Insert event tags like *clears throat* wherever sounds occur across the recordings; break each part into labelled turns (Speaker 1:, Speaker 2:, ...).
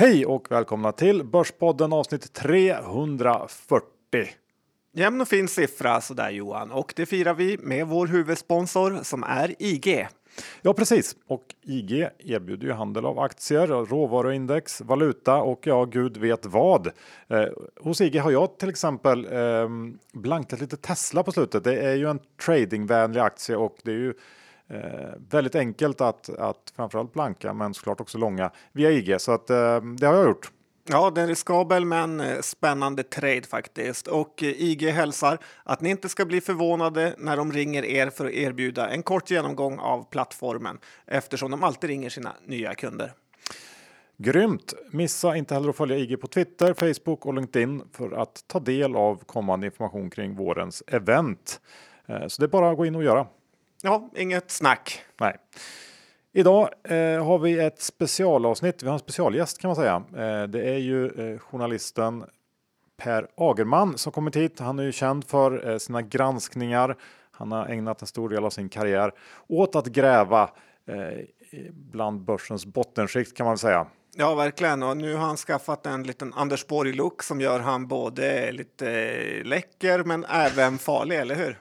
Speaker 1: Hej och välkomna till Börspodden avsnitt 340.
Speaker 2: Jämn och fin siffra sådär Johan och det firar vi med vår huvudsponsor som är IG.
Speaker 1: Ja, precis. Och IG erbjuder ju handel av aktier, råvaruindex, valuta och ja, gud vet vad. Eh, hos IG har jag till exempel eh, blankat lite Tesla på slutet. Det är ju en tradingvänlig aktie och det är ju eh, väldigt enkelt att, att framförallt blanka, men såklart också långa via IG. Så att eh, det har jag gjort.
Speaker 2: Ja, det är riskabel men eh, spännande trade faktiskt. Och eh, IG hälsar att ni inte ska bli förvånade när de ringer er för att erbjuda en kort genomgång av plattformen eftersom de alltid ringer sina nya kunder.
Speaker 1: Grymt! Missa inte heller att följa IG på Twitter, Facebook och LinkedIn för att ta del av kommande information kring vårens event. Eh, så det är bara att gå in och göra.
Speaker 2: Ja, inget snack.
Speaker 1: Nej. Idag eh, har vi ett specialavsnitt. Vi har en specialgäst kan man säga. Eh, det är ju eh, journalisten Per Agerman som kommit hit. Han är ju känd för eh, sina granskningar. Han har ägnat en stor del av sin karriär åt att gräva eh, bland börsens bottenskikt kan man säga.
Speaker 2: Ja, verkligen. Och nu har han skaffat en liten Anders Borg-look som gör han både lite läcker men även farlig, eller hur?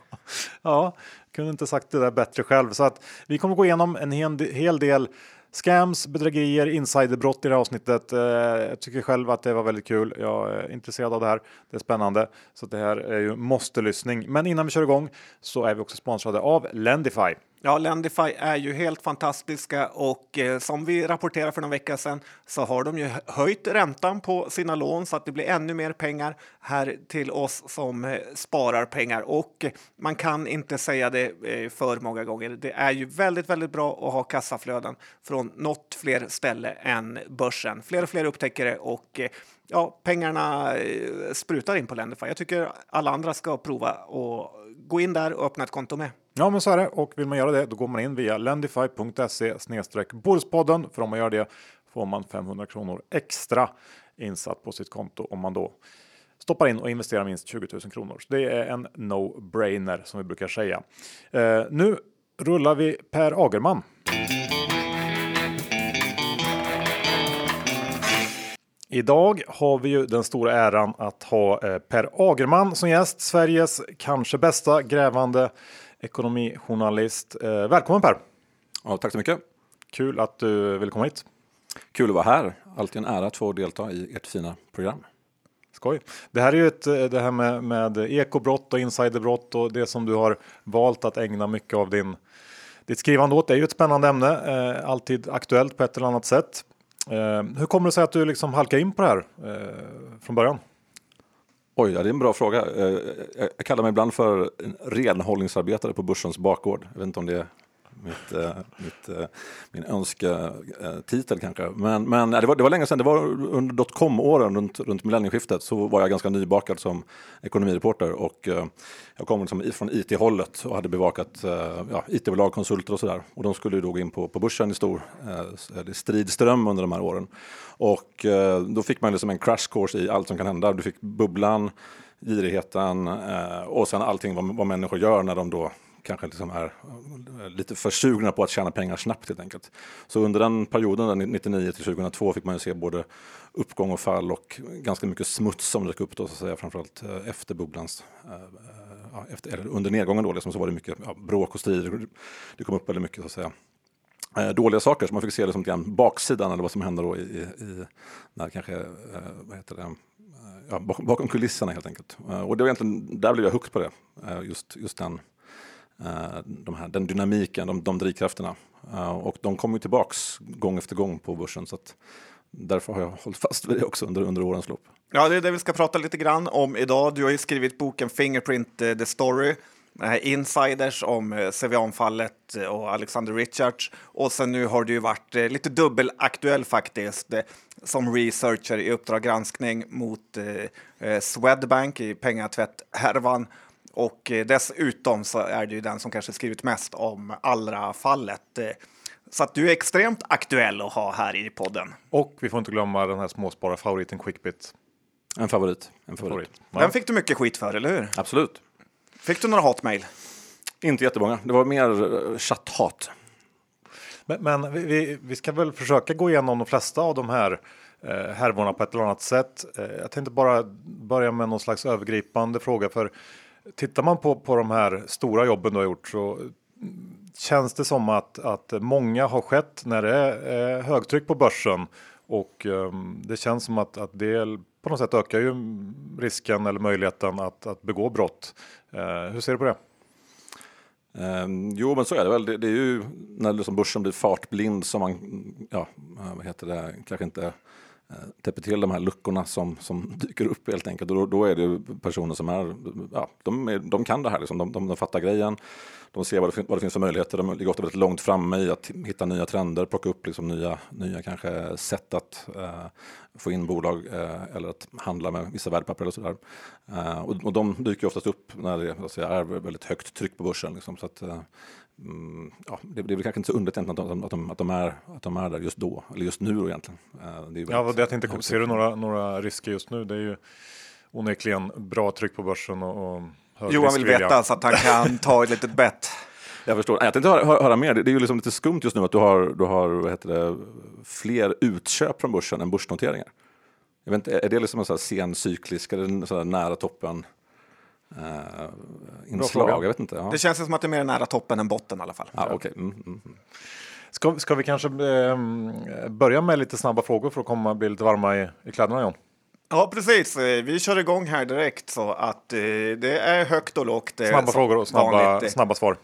Speaker 2: *laughs*
Speaker 1: ja, kunde inte sagt det där bättre själv. Så att vi kommer gå igenom en hel del Scams, bedrägerier, insiderbrott i det här avsnittet. Eh, jag tycker själv att det var väldigt kul. Jag är intresserad av det här. Det är spännande, så det här är ju måste lyssning. Men innan vi kör igång så är vi också sponsrade av Lendify.
Speaker 2: Ja, Lendify är ju helt fantastiska och eh, som vi rapporterade för någon vecka sedan så har de ju höjt räntan på sina lån så att det blir ännu mer pengar här till oss som eh, sparar pengar och man kan inte säga det eh, för många gånger. Det är ju väldigt, väldigt bra att ha kassaflöden från något fler ställe än börsen. Fler och fler upptäcker det och eh, ja, pengarna eh, sprutar in på Lendify. Jag tycker alla andra ska prova och gå in där och öppna ett konto med.
Speaker 1: Ja, men så är det. Och vill man göra det, då går man in via lendify.se snedstreck Bordspodden. För om man gör det får man 500 kronor extra insatt på sitt konto om man då stoppar in och investerar minst 20 000 kronor. Så det är en no-brainer som vi brukar säga. Eh, nu rullar vi Per Agerman. Idag har vi ju den stora äran att ha eh, Per Agerman som gäst, Sveriges kanske bästa grävande ekonomijournalist. Eh, välkommen Per!
Speaker 3: Ja, tack så mycket!
Speaker 1: Kul att du vill komma hit.
Speaker 3: Kul att vara här. Alltid en ära att få delta i ert fina program.
Speaker 1: Skoj. Det här är ju ett, eh, det här med, med ekobrott och insiderbrott och det som du har valt att ägna mycket av din, ditt skrivande åt. Det är ju ett spännande ämne, eh, alltid aktuellt på ett eller annat sätt. Eh, hur kommer det sig att du liksom halkade in på det här eh, från början?
Speaker 3: Oj, ja, det är en bra fråga. Eh, eh, jag kallar mig ibland för renhållningsarbetare på börsens bakgård. Jag vet inte om det mitt, eh, mitt, eh, min önsketitel eh, kanske. Men, men det, var, det var länge sedan, det var under dotcom-åren runt, runt millennieskiftet så var jag ganska nybakad som ekonomireporter och jag kom liksom från IT-hållet och hade bevakat ja, IT-bolag, konsulter och sådär. Och de skulle då gå in på, på börsen i stor eh, stridström under de här åren. Och då fick man liksom en crash course i allt som kan hända. Du fick bubblan, girigheten och sen allting vad, vad människor gör när de då kanske liksom är eh, lite för sugna på att tjäna pengar snabbt helt enkelt. Så under den perioden, 99 till 2002, fick man ju se både uppgång och fall och ganska mycket smuts som dök upp då, så att säga, framförallt eh, efter bubblans ja, efter, eller under nedgången då, liksom, så var det mycket ja, bråk och strider. Det kom upp väldigt mycket så att säga eh, dåliga saker. Så man fick se det som grann baksidan eller vad som hände då i, i när kanske, vad heter det, ja, bakom kulisserna helt enkelt. Och det var egentligen, där blev jag hooked på det, just, just den Eh, de här, den dynamiken, de, de drivkrafterna. Eh, och de kommer tillbaks gång efter gång på börsen. Så att därför har jag hållit fast vid det också under, under årens lopp.
Speaker 2: Ja, det är det vi ska prata lite grann om idag. Du har ju skrivit boken Fingerprint eh, the story. Insiders om Cevian-fallet och Alexander Richards. Och sen nu har du ju varit lite dubbelaktuell faktiskt som researcher i Uppdrag granskning mot Swedbank i pengatvätt-härvan och eh, dessutom så är det ju den som kanske skrivit mest om Allra-fallet. Eh, så att du är extremt aktuell att ha här i podden.
Speaker 1: Och vi får inte glömma den här småspararfavoriten Quickbit.
Speaker 3: En favorit. En favorit.
Speaker 2: Ja. Den fick du mycket skit för, eller hur?
Speaker 3: Absolut.
Speaker 2: Fick du några hatmejl?
Speaker 3: Inte jättemånga. Det var mer eh, chatthat.
Speaker 1: Men, men vi- vi, vi ska väl försöka gå igenom de flesta av de här eh, härvorna på ett eller annat sätt. Eh, jag tänkte bara börja med någon slags övergripande fråga. För tittar man på, på de här stora jobben du har gjort så känns det som att, att många har skett när det är eh, högtryck på börsen. Och ehm, det känns som att, att det på något sätt ökar ju risken eller möjligheten att, att begå brott. Eh, hur ser du på det?
Speaker 3: Ehm, jo, men så är det väl. Det, det är ju när liksom börsen blir fartblind som man, ja, vad heter det, kanske inte Eh, täpper till de här luckorna som, som *laughs* dyker upp helt enkelt. Och då, då är det ju personer som är, ja, de, är, de kan det här, liksom. de, de, de fattar grejen. De ser vad det, vad det finns för möjligheter. De ligger ofta väldigt långt framme i att hitta nya trender, plocka upp liksom nya, nya kanske sätt att eh, få in bolag eh, eller att handla med vissa värdepapper eller sådär. Eh, och, och de dyker oftast upp när det säga, är väldigt högt tryck på börsen. Liksom, så att, eh, mm, ja, det, det är väl kanske inte så underligt att de, att, de, att, de är, att de är där just då, eller just nu då egentligen. Eh, det är
Speaker 1: Ja, det jag tänkte, ser du några, några risker just nu? Det är ju onekligen bra tryck på börsen och, och hög
Speaker 2: Johan vill veta så att han kan *laughs* ta ett litet bett.
Speaker 3: Jag förstår. Jag tänkte höra, höra, höra mer. Det det är ju liksom lite skumt just nu att du har, du har vad heter det, fler utköp från börsen än börsnoteringar. Jag vet inte, är det liksom en sån här sencyklisk, eller en sån här nära toppen eh, inslag? Jag vet inte. Ja.
Speaker 2: Det känns som att det är mer nära toppen än botten i alla fall.
Speaker 3: Ja, okej. mm, mm. mm.
Speaker 1: Ska, ska vi kanske ehm, börja med lite snabba frågor för att komma bli lite varma i, i kläderna John?
Speaker 2: Ja, precis. Eh, Vi kör igång här direkt så att eh, det är högt och lågt. Är
Speaker 1: Snabba frågor och snabba,
Speaker 2: vanligt.
Speaker 1: snabba svar.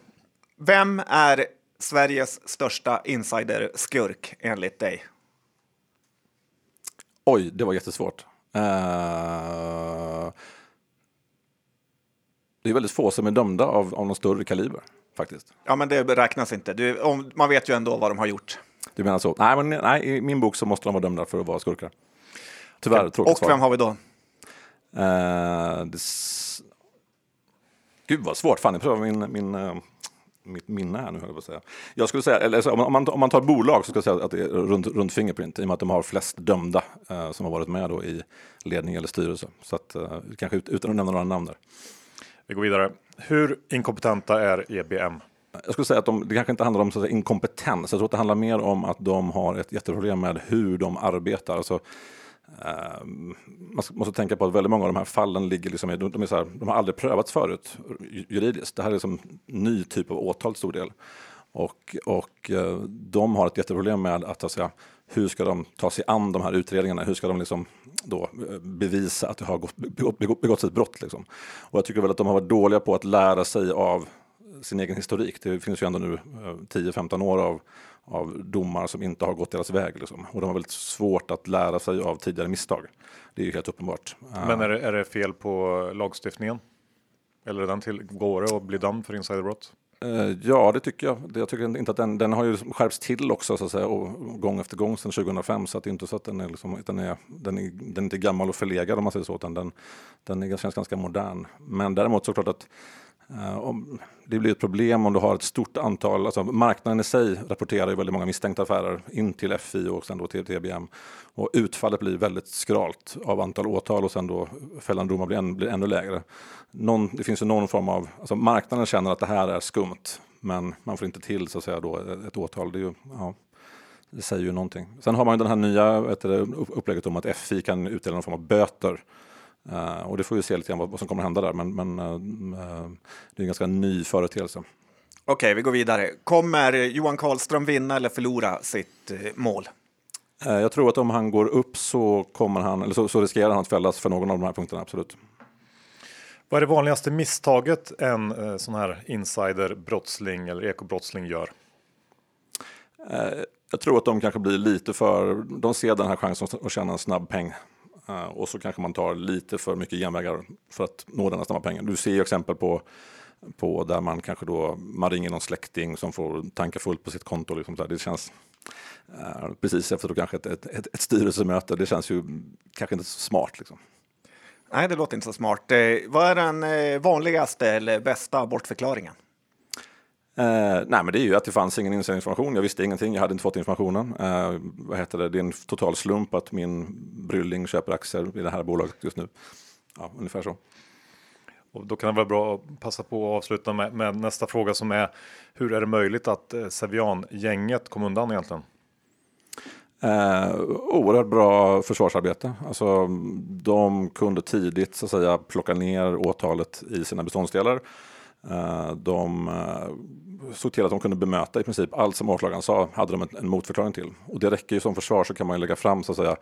Speaker 2: Vem är Sveriges största insiderskurk enligt dig?
Speaker 3: Oj, det var jättesvårt. Eh, det är väldigt få som är dömda av, av någon större kaliber, faktiskt.
Speaker 2: Ja, men det räknas inte. Du, om, man vet ju ändå vad de har gjort.
Speaker 3: Du menar så? Nej, men, nej, i min bok så måste de vara dömda för att vara skurkar. Tyvärr, tråkigt
Speaker 2: Och
Speaker 3: svar.
Speaker 2: vem har vi då?
Speaker 3: Eh, det Gud vad svårt, fan jag prövar min, min, eh, mitt minne här nu höll jag på att säga. Jag skulle säga, eller om, man- om, man, tar bolag så ska jag säga att det är runt, runt Fingerprint i och med att de har flest dömda eh, som har varit med då i ledning eller styrelse. Så att, eh, kanske ut, utan att nämna några namn där.
Speaker 1: Vi går vidare. Hur inkompetenta är EBM?
Speaker 3: Jag skulle säga att de, det kanske inte handlar om så att säga, inkompetens. Jag tror att det handlar mer om att de har ett jätteproblem med hur de arbetar. Alltså, eh, man måste tänka på att väldigt många av de här fallen ligger liksom i, de, de, är så här, de har aldrig prövats förut juridiskt. Det här är liksom ny typ av åtal till stor del. Och, och eh, de har ett jätteproblem med att, att säga, hur ska de ta sig an de här utredningarna? Hur ska de liksom då eh, bevisa att det har begått, begått, begåtts ett brott? Liksom? Och jag tycker väl att de har varit dåliga på att lära sig av sin egen historik. Det finns ju ändå nu eh, 10-15 år av, av domar som inte har gått deras väg. Liksom. Och de har väldigt svårt att lära sig av tidigare misstag. Det är ju helt uppenbart. Eh.
Speaker 1: Men är det, är det fel på lagstiftningen? Eller den till, går det att bli dömd för insiderbrott?
Speaker 3: Eh, ja, det tycker jag. Jag tycker inte att den, den har ju skärpts till också så att säga, och gång efter gång sedan 2005. Så att det är inte så att den är, liksom, den är, den är, den är inte gammal och förlegad om man säger så, utan den, den är, känns ganska modern. Men däremot såklart att Eh, om, det blir ett problem om du har ett stort antal, alltså marknaden i sig rapporterar ju väldigt många misstänkta affärer in till FI och sen då till TBM. Och utfallet blir väldigt skralt av antal åtal och sen då fällande domar blir, än, blir ännu lägre. Någon, det finns ju någon form av, alltså marknaden känner att det här är skumt men man får inte till så att säga då ett åtal. Det, är ju, ja, det säger ju någonting. Sen har man ju den här nya vet du, upplägget om att FI kan utdela någon form av böter. Eh, och det får vi se lite grann vad, vad som kommer hända där. Men, men eh, det är en ganska ny företeelse.
Speaker 2: Okej, vi går vidare. Kommer Johan Karlström vinna eller förlora sitt mål?
Speaker 3: Jag tror att om han går upp så, kommer han, eller så, så riskerar han att fällas för någon av de här punkterna, absolut.
Speaker 1: Vad är det vanligaste misstaget en sån här insiderbrottsling eller ekobrottsling gör?
Speaker 3: Jag tror att de kanske blir lite för, de ser den här chansen att tjäna en snabb peng. Eh, och så kanske man tar lite för mycket genvägar för att nå denna snabba pengen. Du ser ju exempel på, på där man kanske då, man ringer någon släkting som får tanka fullt på sitt konto. Liksom så här. Det känns eh, precis efter då kanske ett, ett, ett, ett styrelsemöte. Det känns ju kanske inte så smart. Liksom.
Speaker 2: Nej, det låter inte så smart. Eh, vad är den eh, vanligaste eller bästa bortförklaringen?
Speaker 3: Eh, nej, men det är ju att det fanns ingen insändningsinformation. Jag visste ingenting, jag hade inte fått informationen. Eh, vad heter det? det är en total slump att min brylling köper aktier i det här bolaget just nu. Ja, ungefär så.
Speaker 1: Och då kan det vara bra att passa på att avsluta med, med nästa fråga som är hur är det möjligt att eh, Sevian-gänget kom undan egentligen?
Speaker 3: Eh, oerhört bra försvarsarbete. Alltså, de kunde tidigt så att säga, plocka ner åtalet i sina beståndsdelar. Eh, de eh, såg till att de kunde bemöta i princip allt som åklagaren sa hade de en, motförklaring till. Och det räcker ju som försvar så kan man lägga fram så att säga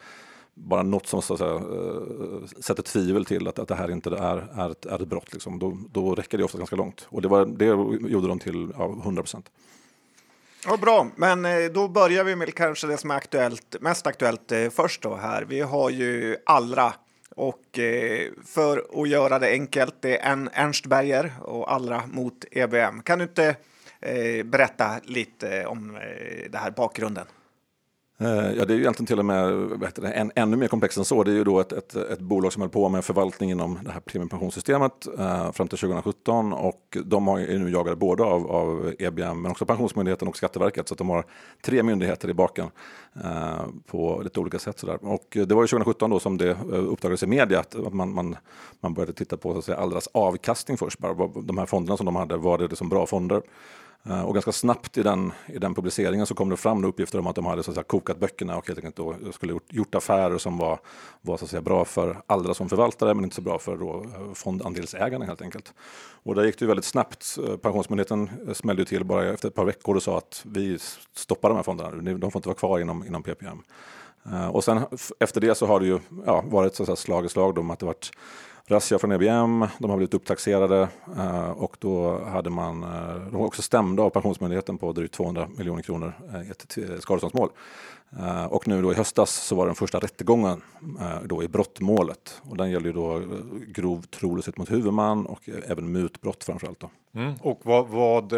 Speaker 3: bara något som så att säga, eh, sätter tvivel till att, att det här inte är, är, ett, är ett brott. Liksom. Då, då räcker det ofta ganska långt. Och det, var, det gjorde de till ja, 100 procent.
Speaker 2: Ja, bra, men då börjar vi med kanske det som är aktuellt, mest aktuellt först då här. Vi har ju Allra och eh, för att göra det enkelt, det är en Ernst Berger och Allra mot EBM. Kan du inte eh, berätta lite om eh, det här bakgrunden?
Speaker 3: Eh, ja, det är ju egentligen till och med det, än, ännu mer komplext än så. Det är ju då ett, ett, ett bolag som höll på med förvaltning inom det här premiepensionssystemet eh, fram till 2017 och de är nu jagade både av, av EBM men också Pensionsmyndigheten och Skatteverket så att de har tre myndigheter i baken eh, på lite olika sätt. Sådär. Och det var ju 2017 då som det eh, uppdagades i media att man, man, man började titta på så att säga, Allras avkastning först. Bara, de här fonderna som de hade, var det liksom bra fonder? Eh, och ganska snabbt i den, i den publiceringen så kom det fram uppgifter om att de hade så att säga, kokat böckerna och helt enkelt då skulle gjort, gjort affärer som var, var så att säga, bra för alla som förvaltare men inte så bra för då, eh, fondandelsägarna helt enkelt. Och där gick det väldigt snabbt. Eh, Pensionsmyndigheten smällde till bara efter ett par veckor och sa att vi stoppar de här fonderna, de får inte vara kvar inom, inom PPM. Och sen efter det så har det ju ja, varit så att säga, slag i slag om att det varit razzia från EBM, de har blivit upptaxerade eh, och då hade man, eh, de var också stämda av Pensionsmyndigheten på drygt 200 miljoner kronor i ett eh, skadeståndsmål. Eh, och nu då i höstas så var den första rättegången eh, då i brottmålet och den gäller ju då grov trolöshet mot huvudman och även mutbrott framförallt. Då.
Speaker 1: Mm. Och vad, vad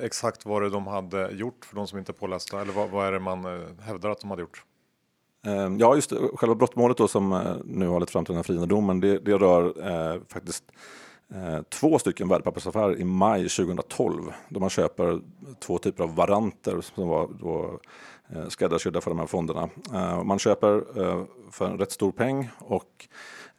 Speaker 1: exakt var det de hade gjort för de som inte är pålästa eller vad, vad är det man hävdar att de hade gjort?
Speaker 3: Ehm, ja, just det. själva brottmålet då, som eh, nu har lett fram till den här friande domen, det, det rör eh, faktiskt eh, två stycken värdepappersaffärer i maj 2012 då man köper två typer av varanter som var då, eh, skräddarsydda för de här fonderna. Eh, man köper eh, för en rätt stor peng och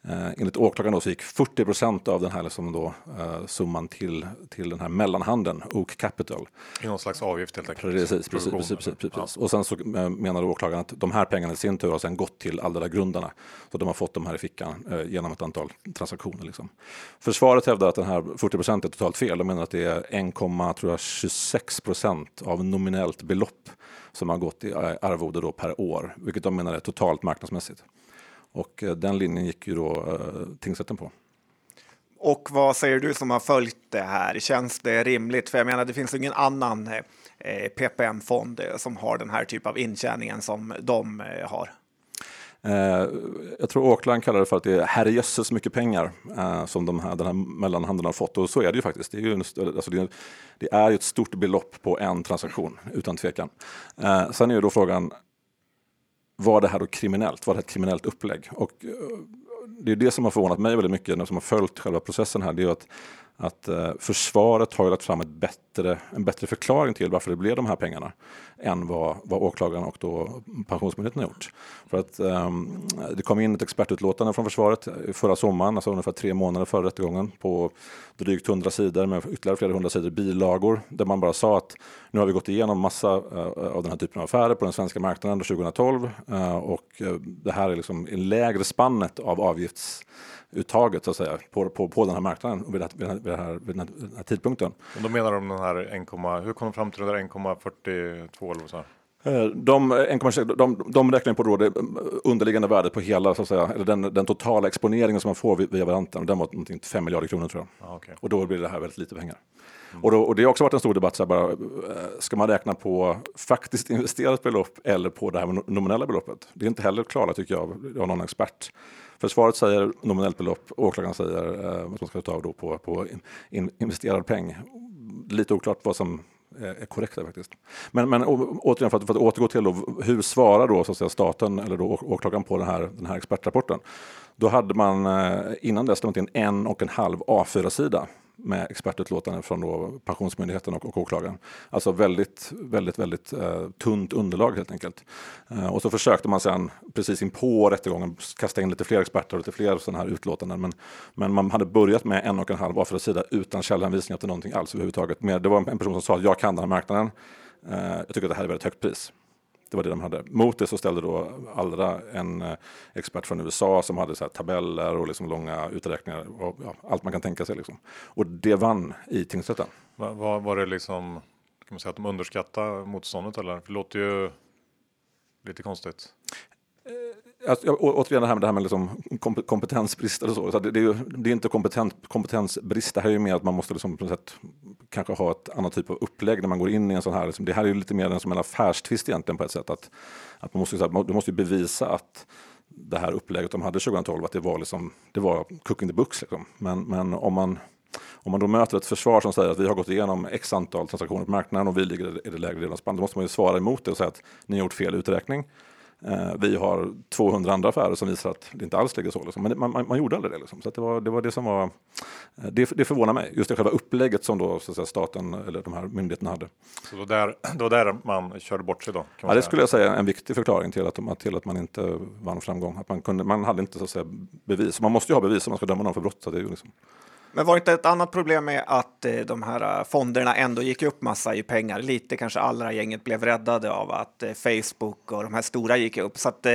Speaker 3: Eh, enligt åklagaren då så gick 40 procent av den här liksom då, eh, summan till, till den här mellanhanden, Oak Capital.
Speaker 1: I någon slags avgift helt enkelt?
Speaker 3: Precis, precis, precis, precis, precis. Ja. Och sen så eh, menar åklagaren att de här pengarna i sin tur har sen gått till alla där grundarna. Så de har fått de här i fickan eh, genom ett antal transaktioner. Liksom. Försvaret hävdar att den här 40 procent är totalt fel. De menar att det är 1,26 procent av nominellt belopp som har gått i eh, arvode då per år, vilket de menar är totalt marknadsmässigt. Och eh, den linjen gick ju då eh, tingsrätten på.
Speaker 2: Och vad säger du som har följt det här? Känns det rimligt? För jag menar, det finns ingen annan eh, PPM-fond som har den här typen av intjäningen som de har.
Speaker 3: jag tror åklagaren kallar det för att det är herrejösses mycket pengar som de här, den här mellanhandeln har fått. Och så är det ju faktiskt. Det är ju, alltså det, det är ett stort belopp på en transaktion, utan tvekan. sen är ju då frågan, var det här då kriminellt? Var det ett kriminellt upplägg? Och eh, det är det som har förvånat mig väldigt mycket som har följt själva processen här. Det är att att eh, försvaret har lagt fram ett bättre, en bättre förklaring till varför det blev de här pengarna än vad, vad åklagaren och då Pensionsmyndigheten har gjort. För att eh, det kom in ett expertutlåtande från försvaret förra sommaren, alltså ungefär tre månader före rättegången på drygt 100 sidor med ytterligare flera hundra sidor bilagor där man bara sa att nu har vi gått igenom massa eh, av den här typen av affärer på den svenska marknaden 2012 eh, och eh, det här är liksom en lägre spannet av avgifts uttaget så att säga, på, på, på den här marknaden vid, det, vid, det här, vid den här tidpunkten.
Speaker 1: Och då menar de den här 1, hur kom de fram till det där 1,42 eller så?
Speaker 3: Eh, de, 1, de, de räknar på då det underliggande värdet på hela, så att säga, eller den, den totala exponeringen som man får via varianten. Den var någonting 5 miljarder kronor tror
Speaker 1: jag. Ah, okay.
Speaker 3: Och då blir det här väldigt lite pengar. Mm. Och, då, och, det har också varit en stor debatt, så här, bara, eh, ska man räkna på faktiskt investerat belopp eller på det här nominella beloppet? Det är inte heller klarlagt tycker jag av någon expert. Försvaret säger nominellt belopp, åklagaren säger eh, att man ska ta av då på, på in, investerad peng. Lite oklart vad som är korrekt där faktiskt. Men, men återigen för att, för att återgå till då, hur svarar då så att säga, staten eller då åklagaren på den här, den här expertrapporten? Då hade man eh, innan dess en och en halv A4-sida med expertutlåtanden från då Pensionsmyndigheten och, och åklagaren. Alltså väldigt, väldigt, väldigt eh, tunt underlag helt enkelt. Eh, och så försökte man sen precis in på rättegången kasta in lite fler experter och lite fler sådana här utlåtanden. Men, men man hade börjat med en och en halv A4-sida utan källhänvisningar till någonting alls överhuvudtaget. Men det var en person som sa att jag kan den här marknaden. Eh, jag tycker att det här är väldigt högt pris. Det var det de hade. Mot det så ställde då Allra en eh, expert från USA som hade så tabeller och liksom långa uträkningar och ja, allt man kan tänka sig. Liksom. Och det vann i tingsrätten.
Speaker 1: Var, var det liksom, kan man säga att de underskattade motståndet eller? Det låter ju lite konstigt.
Speaker 3: Alltså, återigen det här med, det här med liksom kompetensbrister och så. så det, det, är ju, det är inte kompetent, kompetensbrist, det här är ju mer att man måste liksom på något sätt kanske ha ett annat typ av upplägg när man går in i en sån här. Liksom, det här är ju lite mer som en affärstvist egentligen på ett sätt. Att, att man måste, du måste ju bevisa att det här upplägget de hade 2012, att det var, liksom, det var cooking the books. Liksom. Men, men om man om man då möter ett försvar som säger att vi har gått igenom x antal transaktioner på marknaden och vi ligger i det lägre delen av spannet, då måste man ju svara emot det och säga att ni har gjort fel uträkning. Eh, vi har 200 andra affärer som visar att det inte alls ligger så. Liksom. Men man, man, man, gjorde aldrig det. Liksom. Så det, var, det var det som var... Eh, det, det förvånar mig. Just det själva upplägget som då så säga, staten eller de här myndigheterna hade.
Speaker 1: Så då där, då där man körde bort sig då?
Speaker 3: ja, det skulle jag säga är en viktig förklaring till att, till att man inte vann framgång. Att man, kunde, man hade inte så att säga, bevis. Man måste ju ha bevis om man ska döma någon för brott. Så det är ju liksom,
Speaker 2: men var det inte ett annat problem med att eh, de här eh, fonderna ändå gick upp massa i pengar? Lite kanske allra gänget blev räddade av att eh, Facebook och de här stora gick upp. Så att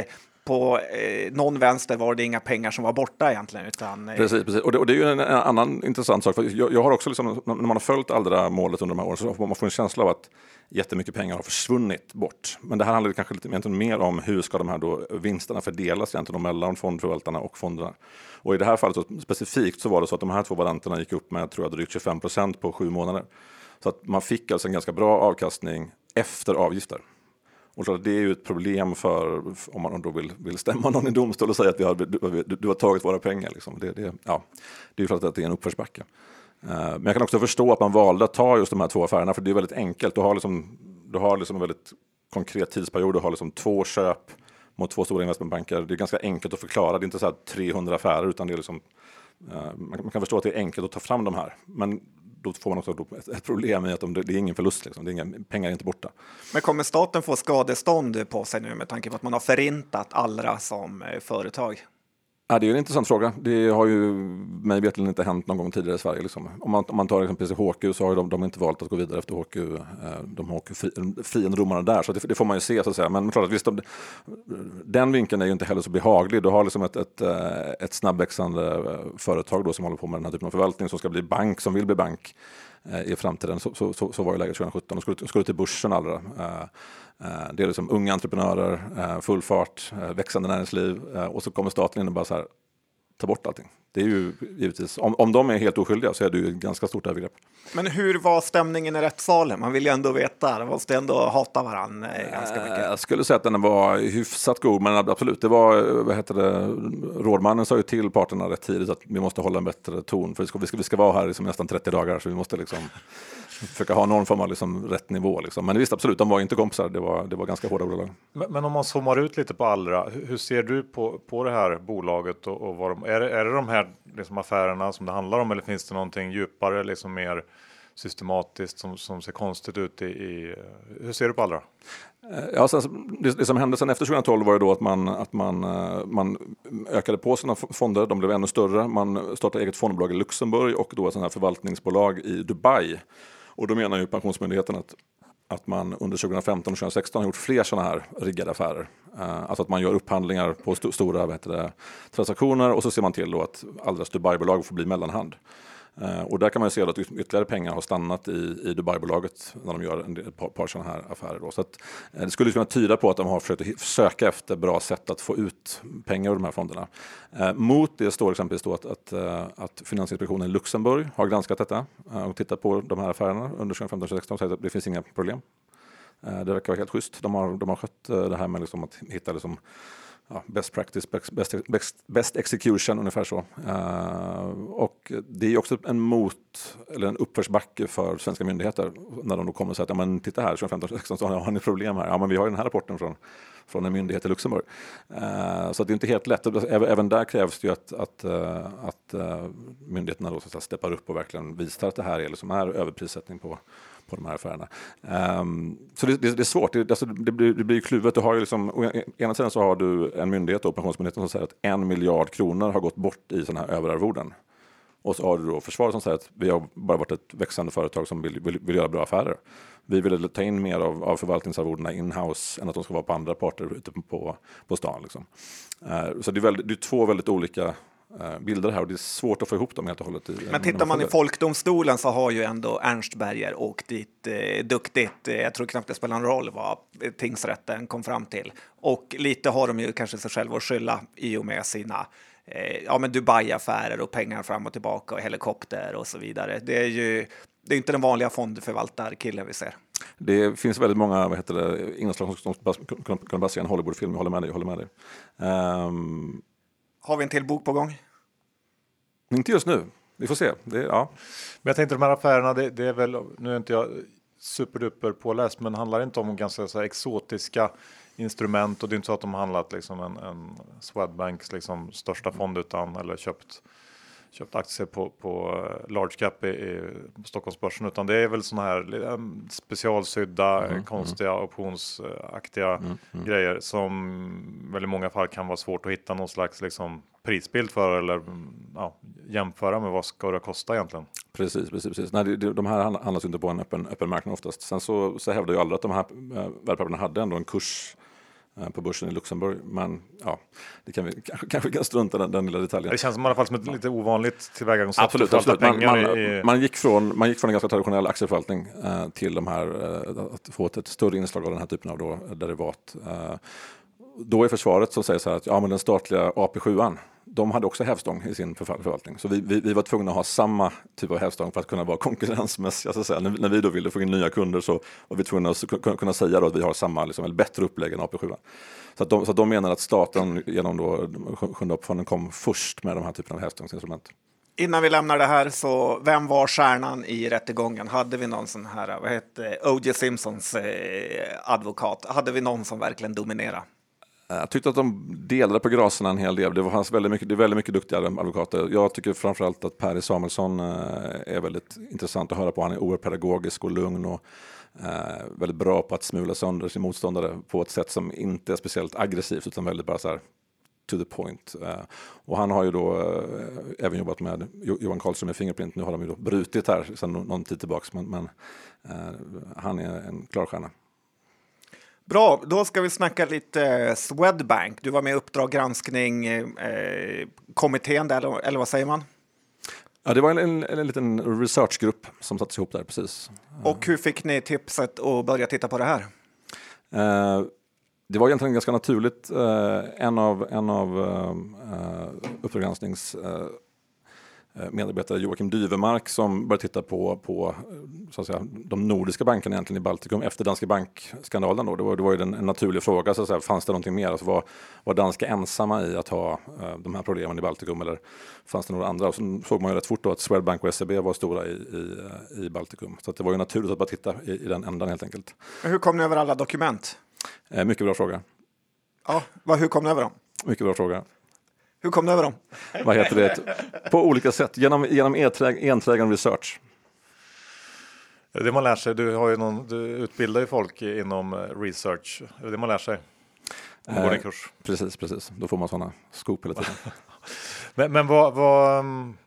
Speaker 2: på eh, någon vänster var det inga pengar som var borta egentligen. Utan,
Speaker 3: eh... Precis, precis. Och, det, och det är ju en, en annan intressant sak. För jag, jag, har också, liksom, när man har följt Allra-målet under de här åren, så får man en känsla av att jättemycket pengar har försvunnit bort. Men det här handlar kanske lite mer om hur ska de här då vinsterna fördelas egentligen mellan fondförvaltarna och fonderna. Och i det här fallet så, specifikt så var det så att de här två varianterna gick upp med tror jag, drygt 25 procent på sju månader. Så att man fick alltså en ganska bra avkastning efter avgifter. Och det är ju ett problem för om man då vill, vill stämma någon i domstol och säga att vi har, du, du har tagit våra pengar. Liksom. Det, det, ja, det är ju för att det är en uppförsbacke. Eh, men jag kan också förstå att man valde att ta just de här två affärerna för det är väldigt enkelt. Du har, liksom, du har liksom en väldigt konkret tidsperiod. Du har liksom två köp mot två stora investmentbanker. Det är ganska enkelt att förklara. Det är inte så 300 affärer utan det är liksom, eh, man kan förstå att det är enkelt att ta fram de här. Men då får man också ett, problem i att de, det är ingen förlust, liksom. det är inga, pengar är inte borta.
Speaker 2: Men kommer staten få skadestånd på sig nu med tanke på att man har förintat Allra som eh, företag?
Speaker 3: Ja, det är en intressant fråga. Det har ju mig veterligen inte hänt någon gång tidigare i Sverige. Liksom. Om, man, om man tar exempelvis HQ så har de, de inte valt att gå vidare efter HQ. Eh, de har friendomarna där, så det, det, får man ju se. Så att säga. Men klart att visst, de, den vinkeln är ju inte heller så behaglig. Du har liksom ett, ett, eh, ett snabbväxande eh, företag då som håller på med den här typen av förvaltning som ska bli bank, som vill bli bank Eh, i framtiden. Så, så, så, så var ju läget 2017. De skulle, skulle till börsen allra. Eh, eh, det är liksom unga entreprenörer, full fart, växande näringsliv och så kommer staten in och bara så här, ta bort allting. Det är ju givetvis, om, om de är helt oskyldiga så är det ju ett ganska stort övergrepp.
Speaker 2: Men hur var stämningen i rättssalen? Man vill ju ändå veta, de måste ändå hata varandra eh, ganska mycket.
Speaker 3: Jag skulle säga att den var hyfsat god, men absolut, det var, vad heter det, rådmannen sa ju till parterna rätt tidigt att vi måste hålla en bättre ton, för vi ska, vi ska, vi ska vara här liksom nästan 30 dagar, så vi måste liksom försöka ha någon form av liksom rätt nivå. Liksom. Men visst, absolut, de var inte kompisar. Det var, det var ganska hårda ordalag.
Speaker 1: Men, men, om man zoomar ut lite på Allra, hur ser du på, på det här bolaget? Och, och vad de, är, det, är det de här liksom affärerna som det handlar om eller finns det någonting djupare, liksom mer systematiskt som, som ser konstigt ut i, i Hur ser du på Allra?
Speaker 3: Eh, ja, sen, det, det, som hände sen efter 2012 var ju då att man, att man, eh, man ökade på sina fonder, de blev ännu större. Man startade eget fondbolag i Luxemburg och då ett sånt här förvaltningsbolag i Dubai. Och då menar ju Pensionsmyndigheten att, att man under 2015 och 2016 har gjort fler sådana här riggade affärer. Eh, alltså att man gör upphandlingar på st stora det, transaktioner och så ser man till då att Allras Dubai-bolag får bli mellanhand. Eh, och där kan man ju se att ytterligare pengar har stannat i, i Dubai-bolaget när de gör en ett par, par sådana här affärer. Då. Så att, eh, det skulle kunna tyda på att de har försökt söka efter bra sätt att få ut pengar ur de här fonderna. Eh, mot det står exempelvis då att, att, att Finansinspektionen i Luxemburg har granskat detta och tittat på de här affärerna under 2015-2016 och sagt att det finns inga problem. det verkar vara helt schysst. De har, de har skött det här med liksom att hitta liksom, ja, best practice, best, best, best, execution, ungefär så. Uh, och det är också en mot eller en uppförsbacke för svenska myndigheter när de då kommer och säger att ja, men titta här 2015-2016 så har ni problem här. Ja, men vi har ju den här rapporten från, från en myndighet i Luxemburg. Uh, så det är inte helt lätt. Även, även där krävs det ju att, att, uh, att uh, myndigheterna då så att säga, steppar upp och verkligen visar att det här är, liksom är överprissättning på, på de här affärerna. Um, så det, det, det, är svårt, det, alltså, det, blir, det blir kluvet. Du har ju liksom, å ena sidan så har du en myndighet, då, Pensionsmyndigheten, som säger att en miljard kronor har gått bort i sådana här överarvoden. Och så har du då försvaret som säger att vi har bara varit ett växande företag som vill, vill, vill göra bra affärer. Vi vill ta in mer av, av förvaltningsarvodena in-house än att de ska vara på andra parter ute på, på stan. Liksom. Uh, så det är, väldigt, det är två väldigt olika bilder här och det är svårt att få ihop dem helt och hållet.
Speaker 2: Men tittar man i folkdomstolen så har ju ändå Ernst Berger åkt dit eh, duktigt. Eh, jag tror knappt det spelar någon roll vad tingsrätten kom fram till. Och lite har de ju kanske sig själva att skylla i och med sina eh, ja, men Dubai-affärer och pengar fram och tillbaka och helikopter och så vidare. Det är ju det är inte den vanliga fondförvaltarkillen vi ser.
Speaker 3: Det finns väldigt många vad heter det, inslag som kan baseras i en Hollywoodfilm. Jag håller med dig. Jag håller med dig. Um,
Speaker 2: har vi en till bok på gång?
Speaker 3: Inte just nu. Vi får se. Det, ja.
Speaker 1: Men jag tänkte de här affärerna, det, det är väl, nu är inte jag superduper påläst, men handlar inte om ganska så exotiska instrument och det är inte så att de handlat liksom en, en Swedbanks liksom största fond utan eller köpt köpt aktier på, på eh, large cap i, i Stockholmsbörsen utan det är väl sådana här eh, specialsydda mm, mm, konstiga mm. optionsaktiga mm, mm, grejer som väl i många fall kan vara svårt att hitta någon slags liksom prisbild för eller ja, jämföra med vad ska det kosta egentligen?
Speaker 3: Precis, precis, precis. Nej, de här handlas inte på en öppen, öppen marknad oftast. Sen så, så hävdar ju alla att de här eh, värdepapperna hade ändå en kurs på börsen i Luxemburg. Men ja, det kan vi *laughs* kanske, kanske kan strunta den, den lilla detaljen.
Speaker 1: Det känns som i alla fall som ett lite ovanligt tillvägagångssätt.
Speaker 3: Absolut, absolut. Man, man, i... man, gick från, man gick från en ganska traditionell aktieförvaltning eh, till de här, eh, att få ett, ett, större inslag av den här typen av då, derivat. Eh, då är försvaret som säger så här att ja, men den statliga AP7 de hade också hävstång i sin förvaltning. Så vi, vi, vi, var tvungna att ha samma typ av hävstång för att kunna vara *laughs* konkurrensmässiga. Så att säga. När, när vi då ville få in nya kunder så var vi tvungna att kunna, säga att vi har samma, liksom, eller bättre upplägg än AP7. Så, att de, så att de menar att staten genom då, Sjunde AP-fonden kom först med de här typen av hävstångsinstrument.
Speaker 2: Innan vi lämnar det här, så vem var stjärnan i rättegången? Hade vi någon sån här, vad hette O.J. Simpsons eh, advokat? Hade vi någon som verkligen dominerade?
Speaker 3: Eh, jag tyckte att de delade på graserna en hel del. Det fanns väldigt mycket, det är väldigt mycket duktiga advokater. Jag tycker framförallt att Per Samuelsson eh, är väldigt intressant att höra på. Han är oerhört pedagogisk och lugn och eh, väldigt bra på att smula sönder sin motståndare på ett sätt som inte är speciellt aggressivt utan väldigt bara så här to the point. Och han har ju då även jobbat med Johan Karlström med Fingerprint. Nu har de ju då brutit här sedan någon tid tillbaks men, men han är en klar stjärna.
Speaker 2: Bra, då ska vi snacka lite Swedbank. Du var med i Uppdrag granskning, eh, kommittén där, eller vad säger man?
Speaker 3: Ja, det var en, en, en liten researchgrupp som sattes ihop där precis.
Speaker 2: Och hur fick ni tipset att börja titta på det här?
Speaker 3: Eh, det var egentligen ganska naturligt. Eh, en av, en av eh, Uppdrag eh, Eh, medarbetare Joakim Dyvemark som började titta på, på så att säga, de nordiska bankerna egentligen i Baltikum efter Danske Bank-skandalen. Då. Det, var, det var ju en, en naturlig fråga, så att säga, fanns det någonting mer? Alltså var, var danska ensamma i att ha uh, de här problemen i Baltikum eller fanns det några andra? Och så såg man ju rätt fort då att Swedbank och SEB var stora i, i, i Baltikum. Så det var ju naturligt att bara titta i, i den ändan helt enkelt.
Speaker 2: Hur kom ni över alla dokument?
Speaker 3: Uh, mycket bra fråga.
Speaker 2: Ja, vad, hur kom ni över dem?
Speaker 3: Mycket bra fråga.
Speaker 2: Hur kom du över dem?
Speaker 3: Vad heter det? På olika sätt, genom, genom enträgen research.
Speaker 1: Det man lär sig, du, har ju någon, du utbildar ju folk inom eh, research, det man lär sig. Man går en eh, kurs.
Speaker 3: Precis, precis. Då får man sådana scoop hela tiden. *laughs*
Speaker 1: men, men vad, vad, um,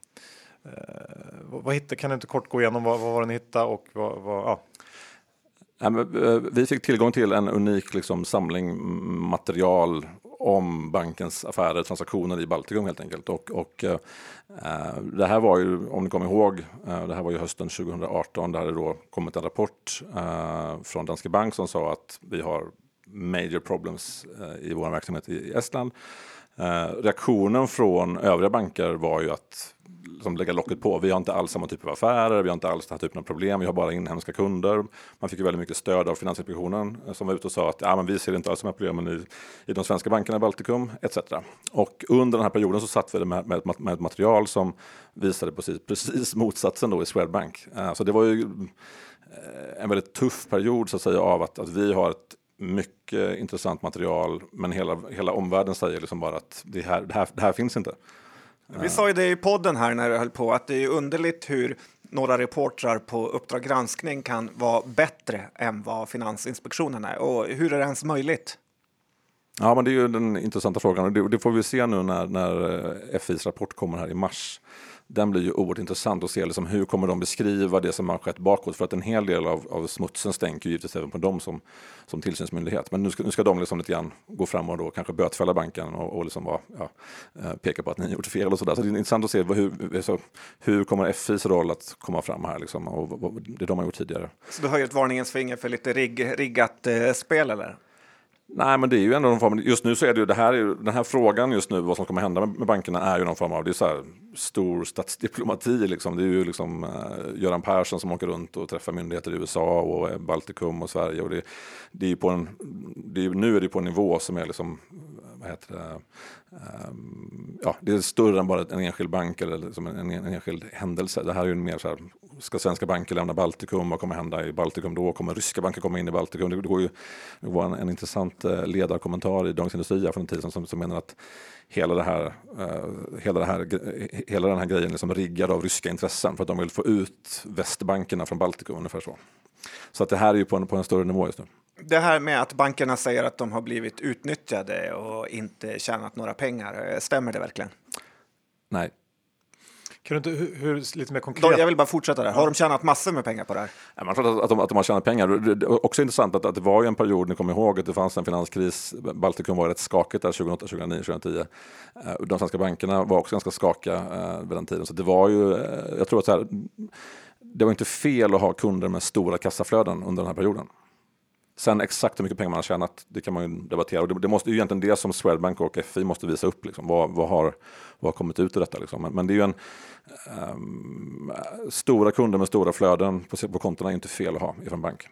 Speaker 1: vad, vad hittade, kan du inte kort gå igenom vad, vad var det ni hittade och vad, vad ja.
Speaker 3: Vi fick tillgång till en unik liksom, samling material om bankens affärer, transaktioner i Baltikum helt enkelt. Och, och eh, eh, det här var ju, om ni kommer ihåg, eh, det här var ju hösten 2018. Där det då kommit en rapport eh, från Danske Bank som sa att vi har major problems eh, i vår verksamhet i, i Estland. Eh, reaktionen från övriga banker var ju att liksom lägga locket på. Vi har inte alls samma typ av affärer, vi har inte alls den här typen av problem, vi har bara inhemska kunder. Man fick ju väldigt mycket stöd av Finansinspektionen eh, som var ute och sa att ja, men vi ser inte alls de här problemen i, i de svenska bankerna i Baltikum etc. Och under den här perioden så satt vi med, med, med ett material som visade precis, precis motsatsen då i Swedbank. Eh, så det var ju eh, en väldigt tuff period så att säga av att, att vi har ett mycket intressant material men hela, hela omvärlden säger liksom bara att det här, det här, det här finns inte.
Speaker 2: Vi sa ju det i podden här när du höll på att det är underligt hur några reportrar på Uppdrag granskning kan vara bättre än vad Finansinspektionen är. Och hur är det ens möjligt?
Speaker 3: Ja, men det är ju den intressanta frågan och det, det får vi se nu när, när eh, FIs rapport kommer här i mars den blir ju oerhört intressant att se liksom hur kommer de beskriva det som har skett bakåt. För att en hel del av, av smutsen stänker ju givetvis även på dem som, som tillsynsmyndighet. Men nu ska, nu ska de liksom lite grann gå fram och då kanske bötfälla banken och, och liksom bara, ja, eh, peka på att ni gjort fel och sådär. Så det är intressant att se hur, så, hur kommer FIs roll att komma fram här liksom, och vad, det de har gjort tidigare.
Speaker 2: Så du har ju ett varningens finger för lite rigg, riggat eh, spel eller?
Speaker 3: Nej, men det är ju ändå någon form, just nu så är det ju det här, den här frågan just nu, vad som kommer hända med, med bankerna är ju någon form av, det är så här stor statsdiplomati liksom. Det är ju liksom eh, Göran Persson som åker runt och träffar myndigheter i USA och Baltikum och Sverige och det, det är ju på en, det är, nu är det på en nivå som är liksom, vad heter det, um, ja, det är större än bara en enskild bank eller liksom en, en enskild händelse. Det här är ju mer så här, ska svenska banker lämna Baltikum? Vad kommer hända i Baltikum då? Kommer ryska banker komma in i Baltikum? Det, går ju, det var en, en intressant eh, ledarkommentar i Dagens Industri för en tid som, som menar att hela, det här, uh, hela, det här, hela den här grejen är liksom riggad av ryska intressen för att de vill få ut västbankerna från Baltikum ungefär så. Så att det här är ju på en, på en större nivå just nu.
Speaker 2: Det här med att bankerna säger att de har blivit utnyttjade och inte tjänat några pengar, eh, stämmer det verkligen?
Speaker 3: Nej,
Speaker 1: kan du inte, hur, hur, lite mer konkret?
Speaker 2: jag vill bara fortsätta där. Har de tjänat massor med pengar på det här?
Speaker 3: Ja, man tror att, de, att de har tjänat pengar. Det är också intressant att, att det var en period, ni kommer ihåg, att det fanns en finanskris. Baltikum var rätt skakigt där 2008, 2009, 2010. De svenska bankerna var också ganska skakiga eh, vid den tiden. Så det var ju, eh, jag tror att så här, det var inte fel att ha kunder med stora kassaflöden under den här perioden. Sen exakt hur mycket pengar man har tjänat, det kan man ju debattera. Och det, det måste ju egentligen det som Swedbank och FI måste visa upp. Liksom. Vad, vad, har, vad har kommit ut ur detta? Liksom. Men, men, det är ju en... Um, stora kunder med stora flöden på, på kontona är inte fel att ha i en bank.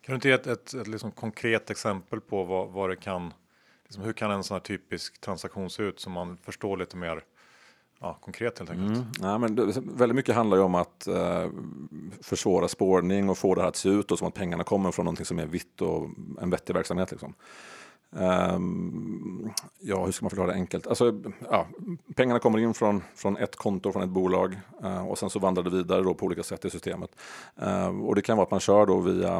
Speaker 1: Kan du inte ge ett, ett, ett liksom konkret exempel på vad, vad det kan... Liksom, hur kan en sån här typisk transaktion se ut som man förstår lite mer? Ja, konkret helt enkelt. Mm.
Speaker 3: Nej, men det, väldigt mycket handlar ju om att eh, försvåra spårning och få det här att se ut och som att pengarna kommer från någonting som är vitt och en vettig verksamhet. Liksom. Um, ja, hur ska man förklara det enkelt? Alltså, ja, pengarna kommer in från, från ett konto, från ett bolag uh, och sen så vandrar det vidare då på olika sätt i systemet. Uh, och det kan vara att man kör då via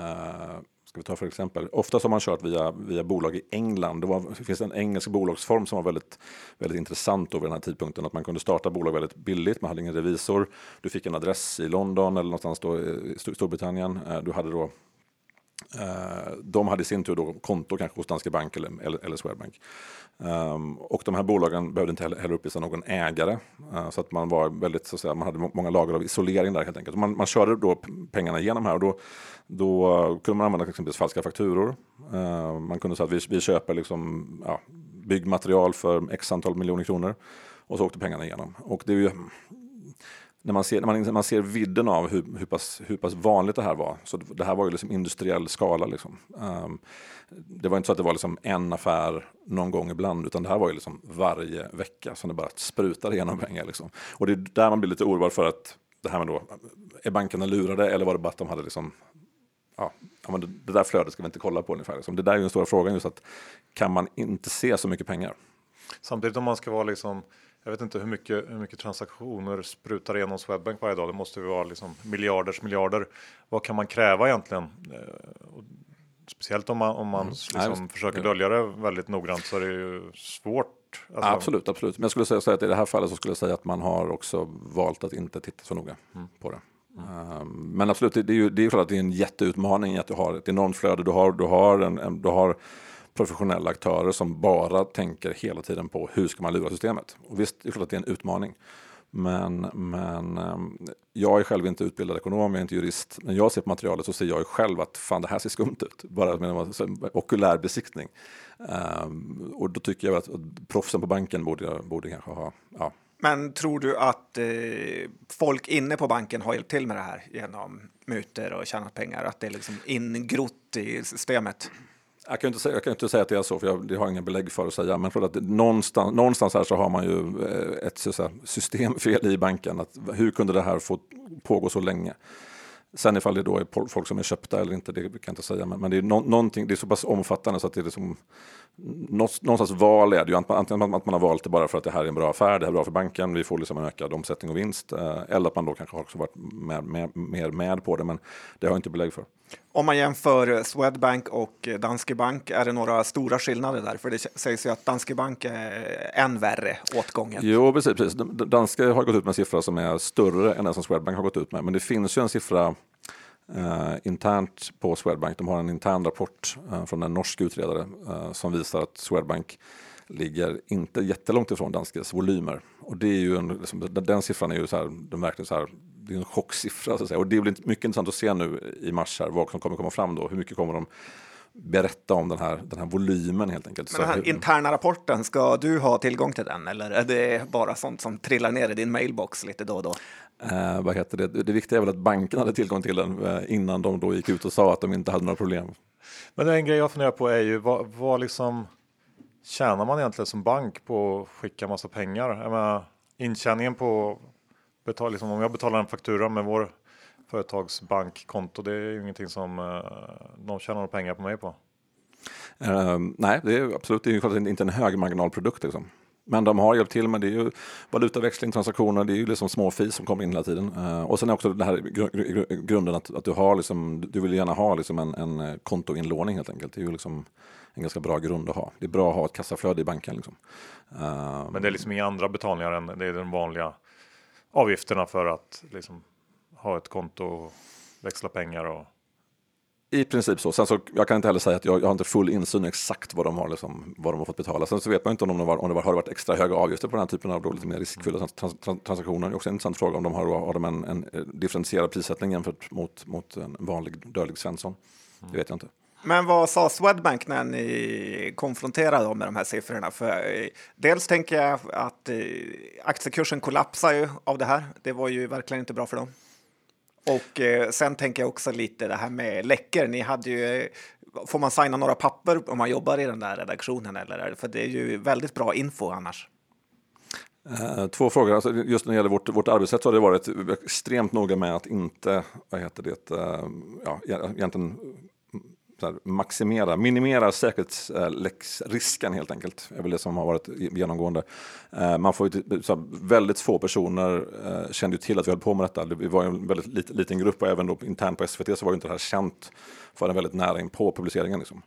Speaker 3: uh, ska vi ta för exempel? Ofta har man kört via, via bolag i England. Det, var, det finns en engelsk bolagsform som var väldigt, väldigt intressant vid den här tidpunkten. Att man kunde starta bolag väldigt billigt, man hade ingen revisor. Du fick en adress i London eller någonstans då i Storbritannien. Eh, du hade då Eh, de hade i sin tur då konto kanske hos Danske Bank eller, eller, eller Swedbank. Um, och de här bolagen behövde inte heller, heller uppvisa någon ägare. Uh, så att man var väldigt, så att säga, man hade många lager av isolering där helt enkelt. Man, man körde då pengarna igenom här och då, då kunde man använda exempelvis falska fakturor. Uh, man kunde säga att vi, vi köper liksom, ja, byggmaterial för x antal miljoner kronor. Och så åkte pengarna igenom. Och det är ju, när man ser, när man, när man ser vidden av hur, hur, pass, hur pass vanligt det här var. Så det här var ju liksom industriell skala. Liksom. Um, det var inte så att det var liksom en affär någon gång ibland, utan det här var ju liksom varje vecka som det bara sprutade igenom pengar. Liksom. Och det är där man blir lite oroad för att det här med då, är bankerna lurade eller var det bara att de hade liksom Ja, det där flödet ska vi inte kolla på ungefär. Liksom. Det där är ju den stora frågan, just att kan man inte se så mycket pengar?
Speaker 1: Samtidigt om man ska vara liksom jag vet inte hur mycket, hur mycket transaktioner sprutar igenom Swedbank varje dag. Det måste ju vara liksom miljarders miljarder. Vad kan man kräva egentligen? Eh, speciellt om man, om man mm. liksom Nej, försöker dölja det väldigt noggrant så är det ju svårt.
Speaker 3: Alltså. Absolut, absolut. Men jag skulle säga att i det här fallet så skulle jag säga att man har också valt att inte titta så noga mm. på det. Mm. Men absolut, det är ju det är klart att det är en jätteutmaning att du har ett enormt flöde. Du har, du har, en, du har professionella aktörer som bara tänker hela tiden på hur ska man lura systemet. Och visst, det är klart att det är en utmaning. Men, men ehm, jag är själv inte utbildad ekonom, jag är inte jurist. När jag ser på materialet så ser jag ju själv att fan det här ser skumt ut. Bara med en okulär besiktning. Um, och då tycker jag att proffsen på banken borde, borde kanske ha ja,
Speaker 2: Men tror du att eh, folk inne på banken har hjälpt till med det här genom mutor och tjänat pengar? Att det är liksom ingrott i systemet?
Speaker 3: Jag kan, inte säga, jag kan inte säga att det är så, för jag, det har jag inga belägg för att säga. Men för att någonstans, någonstans här så har man ju eh, ett så systemfel i banken. Att, hur kunde det här få pågå så länge? Sen ifall det då är folk som är köpta eller inte, det kan jag inte säga. Men, men det, är no, någonting, det är så pass omfattande så att det är liksom, någonstans val är det ju. Antingen att man har valt det bara för att det här är en bra affär, det här är bra för banken, vi får liksom en ökad omsättning och vinst. Eh, eller att man då kanske också varit mer med, med, med på det, men det har jag inte belägg för.
Speaker 2: Om man jämför Swedbank och Danske Bank, är det några stora skillnader där? För det sägs ju att Danske Bank är än värre åt gången.
Speaker 3: Jo, precis. precis. Danske har gått ut med en siffra som är större än den som Swedbank har gått ut med. Men det finns ju en siffra eh, internt på Swedbank. De har en intern rapport eh, från en norsk utredare eh, som visar att Swedbank ligger inte jättelångt ifrån Danskes volymer. Och det är ju en, liksom, den siffran är ju så här, den verkligen så här, det är en chocksiffra. Så att säga. Och det blir mycket intressant att se nu i mars här, vad som kommer komma fram då. Hur mycket kommer de berätta om den här, den här volymen helt enkelt.
Speaker 2: Men den här interna rapporten, ska du ha tillgång till den eller är det bara sånt som trillar ner i din mailbox lite då och då?
Speaker 3: Eh, vad heter det? det viktiga är väl att banken hade tillgång till den eh, innan de då gick ut och sa att de inte hade några problem.
Speaker 1: Men en grej jag funderar på är ju vad, vad liksom tjänar man egentligen som bank på att skicka massa pengar? Jag menar, intjäningen på betal, liksom, om jag betalar en faktura med vår företagsbankkonto, det är ju ingenting som de tjänar några pengar på mig på.
Speaker 3: Uh, nej, det är absolut det är inte en hög marginalprodukt. Liksom. Men de har hjälpt till med det är ju valutaväxling, transaktioner, det är ju liksom små fees som kommer in hela tiden. Uh, och sen är också den här gr grunden att, att du har liksom, du vill gärna ha liksom en, en kontoinlåning helt enkelt. Det är ju liksom en ganska bra grund att ha. Det är bra att ha ett kassaflöde i banken. Liksom.
Speaker 1: Uh, Men det är liksom inga andra betalningar än det är de vanliga avgifterna för att liksom ha ett konto och växla pengar och
Speaker 3: i princip så. Sen så, jag kan inte heller säga att jag, jag har inte full insyn i exakt vad de har, liksom, vad de har fått betala. Sen så vet man inte om, de var, om det var, har varit extra höga avgifter på den här typen av då, lite mer riskfyllda trans, trans, transaktioner. Det är också en intressant fråga om de har, har de en, en eh, differentierad prissättning jämfört mot, mot en vanlig dödlig Svensson. Mm. Det vet jag inte.
Speaker 2: Men vad sa Swedbank när ni konfronterade dem med de här siffrorna? För eh, dels tänker jag att eh, aktiekursen kollapsar ju av det här. Det var ju verkligen inte bra för dem. Och eh, sen tänker jag också lite det här med läckor. Ni hade ju, får man signa några papper om man jobbar i den där redaktionen? Eller? För det är ju väldigt bra info annars.
Speaker 3: Eh, två frågor. Alltså, just när det gäller vårt, vårt arbetssätt så har det varit extremt noga med att inte, vad heter det, eh, ja, egentligen här, maximera, minimera säkerhetsrisken helt enkelt. Det är väl det som har varit genomgående. Eh, man får ju, typ, så väldigt få personer eh, kände ju till att vi höll på med detta. Vi var en väldigt liten grupp och även då internt på SVT så var ju inte det här känt förrän väldigt nära in på publiceringen. Liksom.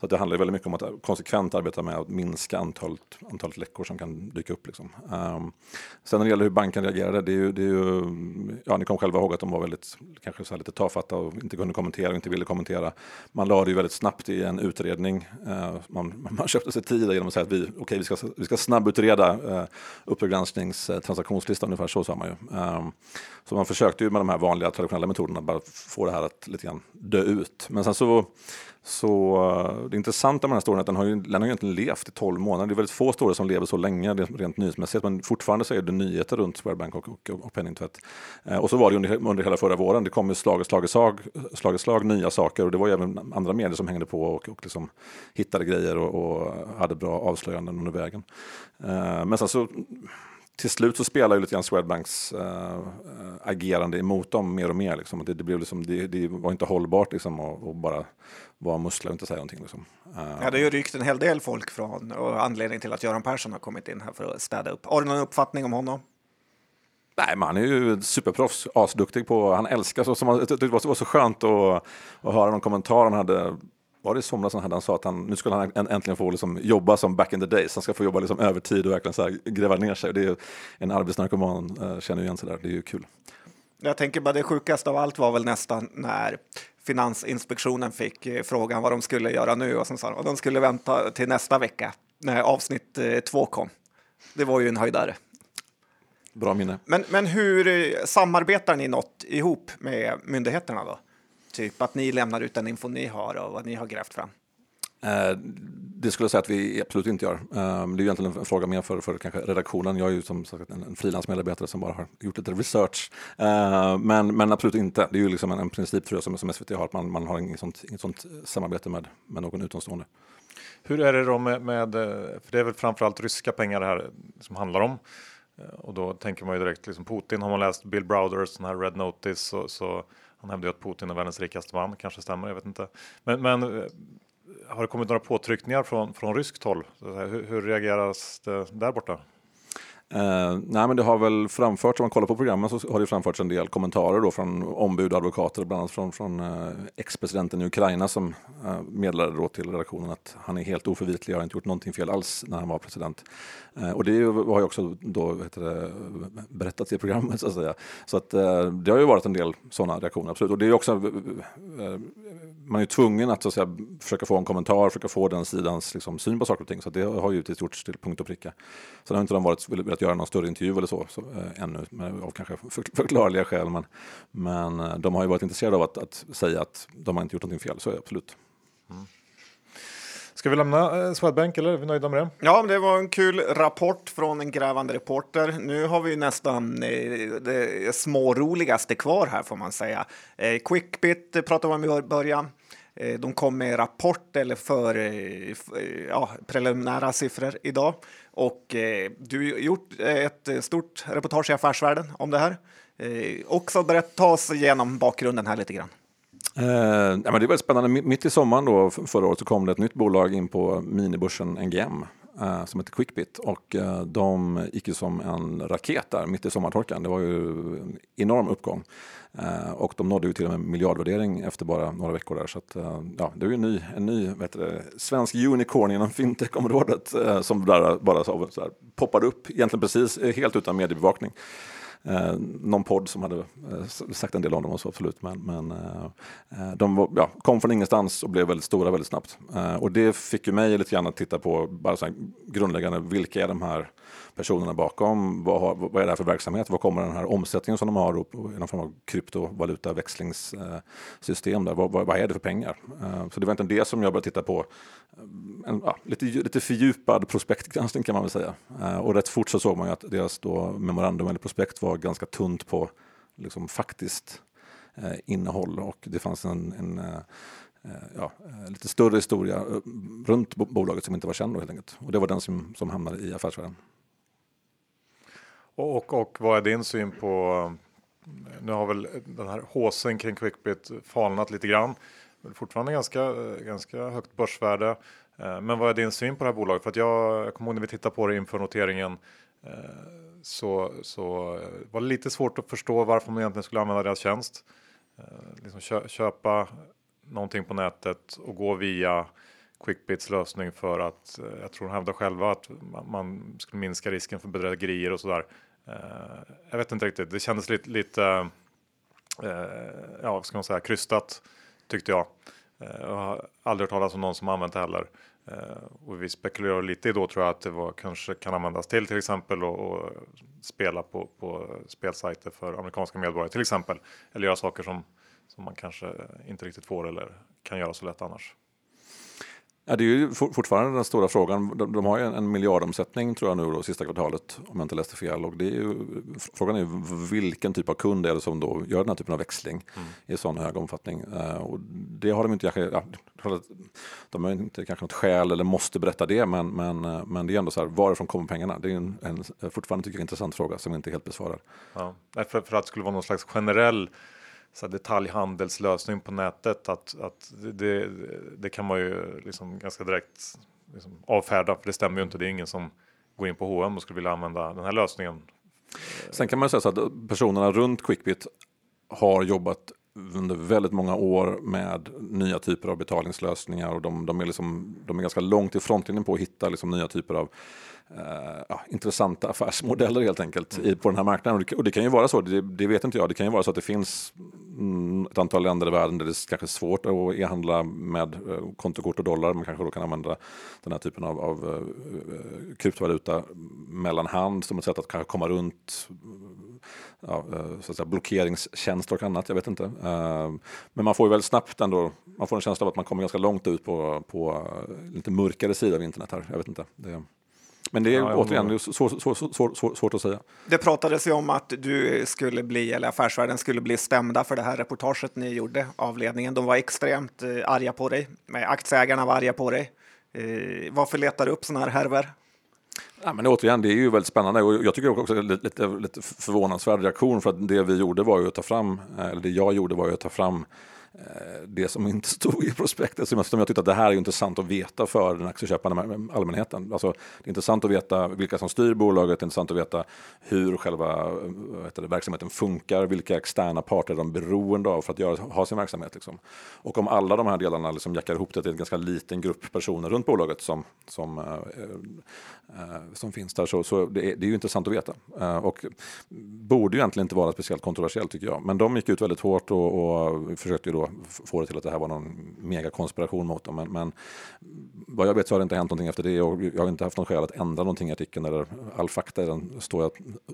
Speaker 3: Så det handlar väldigt mycket om att konsekvent arbeta med att minska antalet, antalet läckor som kan dyka upp. Liksom. Um, sen när det gäller hur banken reagerade, det är ju, det är ju, ja, ni kommer själva ihåg att de var väldigt, kanske så lite tafatta och inte kunde kommentera och inte ville kommentera. Man la det ju väldigt snabbt i en utredning. Uh, man, *laughs* man köpte sig tid genom att säga att vi, okay, vi, ska, vi ska snabbutreda uh, eh, Uppdrag gransknings uh, eh, transaktionslista, ungefär så sa man ju. Um, så man försökte ju med de här vanliga traditionella metoderna bara få det här att lite grann dö ut. Men sen så så det intressanta med den här storyn är att den har ju, den har ju egentligen levt i 12 månader. Det är väldigt få stories som lever så länge rent nyhetsmässigt. Men fortfarande så är det nyheter runt Swedbank och, och, och penningtvätt. Eh, och så var det under, under hela förra våren. Det kom ju slag i slag, slag, slag, slag nya saker. Och det var ju även andra medier som hängde på och, och liksom hittade grejer och, och hade bra avslöjanden under vägen. Eh, men sen så till slut så spelar ju lite grann Swedbanks äh, agerande emot dem mer och mer. Liksom. Det, det, blev liksom, det, det var inte hållbart liksom, att, att bara vara muskler och inte säga någonting. Liksom.
Speaker 2: Uh, ja, det har ju rykt en hel del folk från och anledning till att Göran Persson har kommit in här för att städa upp. Har du någon uppfattning om honom?
Speaker 3: Nej, men han är ju superproffs, asduktig på, han älskar så, som, det var så skönt att, att höra någon kommentar han hade var det i somras han, hade, han sa att han, nu skulle han äntligen få liksom jobba som back in the days. Han ska få jobba liksom övertid och verkligen så här gräva ner sig. Det är en arbetsnarkoman äh, känner igen sig där. Det är ju kul.
Speaker 2: Jag tänker bara det sjukaste av allt var väl nästan när Finansinspektionen fick eh, frågan vad de skulle göra nu och sen sa de att de skulle vänta till nästa vecka när avsnitt eh, två kom. Det var ju en höjdare.
Speaker 3: Bra minne.
Speaker 2: Men, men hur samarbetar ni något ihop med myndigheterna då? Typ att ni lämnar ut den info ni har och vad ni har grävt fram.
Speaker 3: Eh, det skulle jag säga att vi absolut inte gör. Eh, det är egentligen en fråga mer för, för kanske redaktionen. Jag är ju som sagt en, en frilansmedarbetare som bara har gjort lite research. Eh, men, men absolut inte. Det är ju liksom en, en princip tror jag som, som SVT har, att man, man har inget sånt, inget sånt samarbete med, med någon utomstående.
Speaker 1: Hur är det då med, med, för det är väl framförallt ryska pengar det här som handlar om. Och då tänker man ju direkt liksom Putin. Har man läst Bill Browders den här Red Notice så, så han hävdar ju att Putin är världens rikaste man. Kanske stämmer, jag vet inte. Men, men eh, har det kommit några påtryckningar från, från ryskt håll? Hur, hur reageras det där borta?
Speaker 3: Eh, nej, men det har väl framförts, om man kollar på programmen så har det framförts en del kommentarer då från ombud och advokater, bland annat från, från eh, ex-presidenten i Ukraina som eh, meddelade då till redaktionen att han är helt oförvitlig, har inte gjort någonting fel alls när han var president. Eh, och det har ju också då det, berättats i programmet så att säga. Så att eh, det har ju varit en del sådana reaktioner, absolut. Och det är också eh, man är ju tvungen att, så att säga, försöka få en kommentar, försöka få den sidans liksom, syn på saker och ting. Så det har ju gjorts till punkt och pricka. Sen har inte de varit, velat göra någon större intervju eller så, så äh, ännu, med, av kanske för, förklarliga skäl. Men, men äh, de har ju varit intresserade av att, att, säga att de har inte gjort någonting fel, så är det absolut. Mm.
Speaker 1: Ska vi lämna eh, Swedbank eller är vi nöjda med det?
Speaker 2: Ja, det var en kul rapport från en grävande reporter. Nu har vi nästan eh, det småroligaste kvar här får man säga. Eh, Quickbit pratade vi om i början. Eh, de kom med rapport eller för, eh, eh, ja, preliminära siffror idag. Och du har gjort ett stort reportage i Affärsvärlden om det här. Också berätta ta oss igenom bakgrunden här lite grann.
Speaker 3: Eh, ja, men det är väldigt spännande. Mitt i sommaren då, förra året så kom det ett nytt bolag in på minibörsen NGM eh, som heter Quickbit och eh, de gick ju som en raket där mitt i sommartorkan. Det var ju en enorm uppgång eh, och de nådde ju till och med miljardvärdering efter bara några veckor där. Så att, eh, ja, det är ju en ny, en ny det, svensk unicorn inom fintech-området eh, som bara, bara så, så här, poppade upp egentligen precis eh, helt utan mediebevakning. Eh, någon podd som hade eh, sagt en del om dem och så absolut. Men, men eh, eh, de var, ja, kom från ingenstans och blev väldigt stora väldigt snabbt. Eh, och det fick ju mig lite grann att titta på bara så grundläggande, vilka är de här personerna bakom? Vad, har, vad är det här för verksamhet? Var kommer den här omsättningen som de har i någon form av kryptovalutaväxlingssystem? Där? Vad, vad, vad är det för pengar? Eh, så det var inte det som jag började titta på. Eh, en, ja, lite, lite fördjupad prospektgranskning kan man väl säga. Eh, och rätt fort så såg man ju att deras då memorandum eller prospekt var ganska tunt på liksom, faktiskt innehåll och det fanns en, en ja, lite större historia runt bolaget som inte var känd då, helt enkelt. Och det var den som, som hamnade i affärsvärlden.
Speaker 1: Och, och vad är din syn på, nu har väl den här håsen kring Quickbit falnat lite grann, fortfarande ganska, ganska högt börsvärde. Eh, men vad är din syn på det här bolaget? För att jag, jag kommer ihåg när vi tittade på det inför noteringen eh, så, så eh, var det lite svårt att förstå varför man egentligen skulle använda deras tjänst. Liksom köpa någonting på nätet och gå via Quickbits lösning för att jag tror de hävdar själva att man skulle minska risken för bedrägerier och sådär. Eh, jag vet inte riktigt, det kändes lite, lite eh, ja, vad ska man säga, krystat tyckte jag. Eh, jag har aldrig hört talas om någon som använt det heller. Och vi spekulerade lite i då tror jag att det var, kanske kan användas till till exempel och, spela på, på spelsajter för amerikanska medborgare till exempel. Eller göra saker som, som man kanske inte riktigt får eller kan göra så lätt annars.
Speaker 3: Ja, det är ju fortfarande den stora frågan. De, de har ju en, en miljardomsättning tror jag nu då, sista kvartalet om jag inte läste fel. Och det är ju, frågan är vilken typ av kund är det som då gör den här typen av växling mm. i sån hög omfattning. Uh, och det har de inte, ja, de har inte kanske något skäl eller måste berätta det, men, men, eh, men det är ändå så här, varifrån kommer pengarna? Det är en, en fortfarande tycker jag, intressant fråga som inte är helt besvarad.
Speaker 1: Ja, för, för att det skulle vara någon slags generell så detaljhandelslösning på nätet. Att, att det, det kan man ju liksom ganska direkt liksom avfärda, för det stämmer ju inte. Det är ingen som går in på H&M och skulle vilja använda den här lösningen.
Speaker 3: Sen kan man säga så att personerna runt Quickbit har jobbat under väldigt många år med nya typer av betalningslösningar och de, de är, liksom, de är ganska långt i frontlinjen på att hitta liksom nya typer av Eh, ja, intressanta affärsmodeller helt enkelt mm. i, på den här marknaden. Och det, och det kan ju vara så, det, det, vet inte jag, det kan ju vara så att det finns mm, ett antal länder i världen där det är kanske är svårt att e-handla med uh, kontokort och dollar. Man kanske då kan använda den här typen av, av uh, kryptovaluta mellanhand som ett sätt att kanske komma runt ja, så att säga, blockeringstjänster och annat. Jag vet inte. Men man får ju väldigt snabbt ändå, man får en känsla av att man kommer ganska långt ut på, på lite mörkare sida av internet här. Jag vet inte. Det, men det är ja, återigen det är svår, svår, svår, svårt att säga.
Speaker 2: Det pratades ju om att du skulle bli, eller Affärsvärlden skulle bli stämda för det här reportaget ni gjorde av ledningen. De var extremt eh, arga på dig. Aktieägarna var arga på dig. Eh, varför letar du upp sådana här härvor?
Speaker 3: Ja, men återigen, det är ju väldigt spännande och jag tycker också lite, lite, lite förvånansvärd reaktion för att det vi gjorde var ju att ta fram, eller det jag gjorde var ju att ta fram Eh, Eh, det som inte *laughs* stod i prospektet som jag tyckte att det här är intressant att veta för den aktieköpande allmänheten. Alltså, det är intressant att veta vilka som styr bolaget, det är intressant att veta hur själva eh, det, verksamheten funkar, vilka externa parter de är beroende av för att göra, ha sin verksamhet. Liksom. Och om alla de här delarna liksom jackar ihop det till en ganska liten grupp personer runt bolaget som, som, äh, äh, som finns där, så, så det, är, det är ju intressant att veta. Äh, och borde ju egentligen inte vara speciellt kontroversiellt tycker jag. Men de gick ut väldigt hårt och, och försökte då få det till att det här var någon megakonspiration mot dem. Men, men vad jag vet så har det inte hänt någonting efter det och jag har inte haft någon skäl att ändra någonting i artikeln. Eller all fakta i den står jag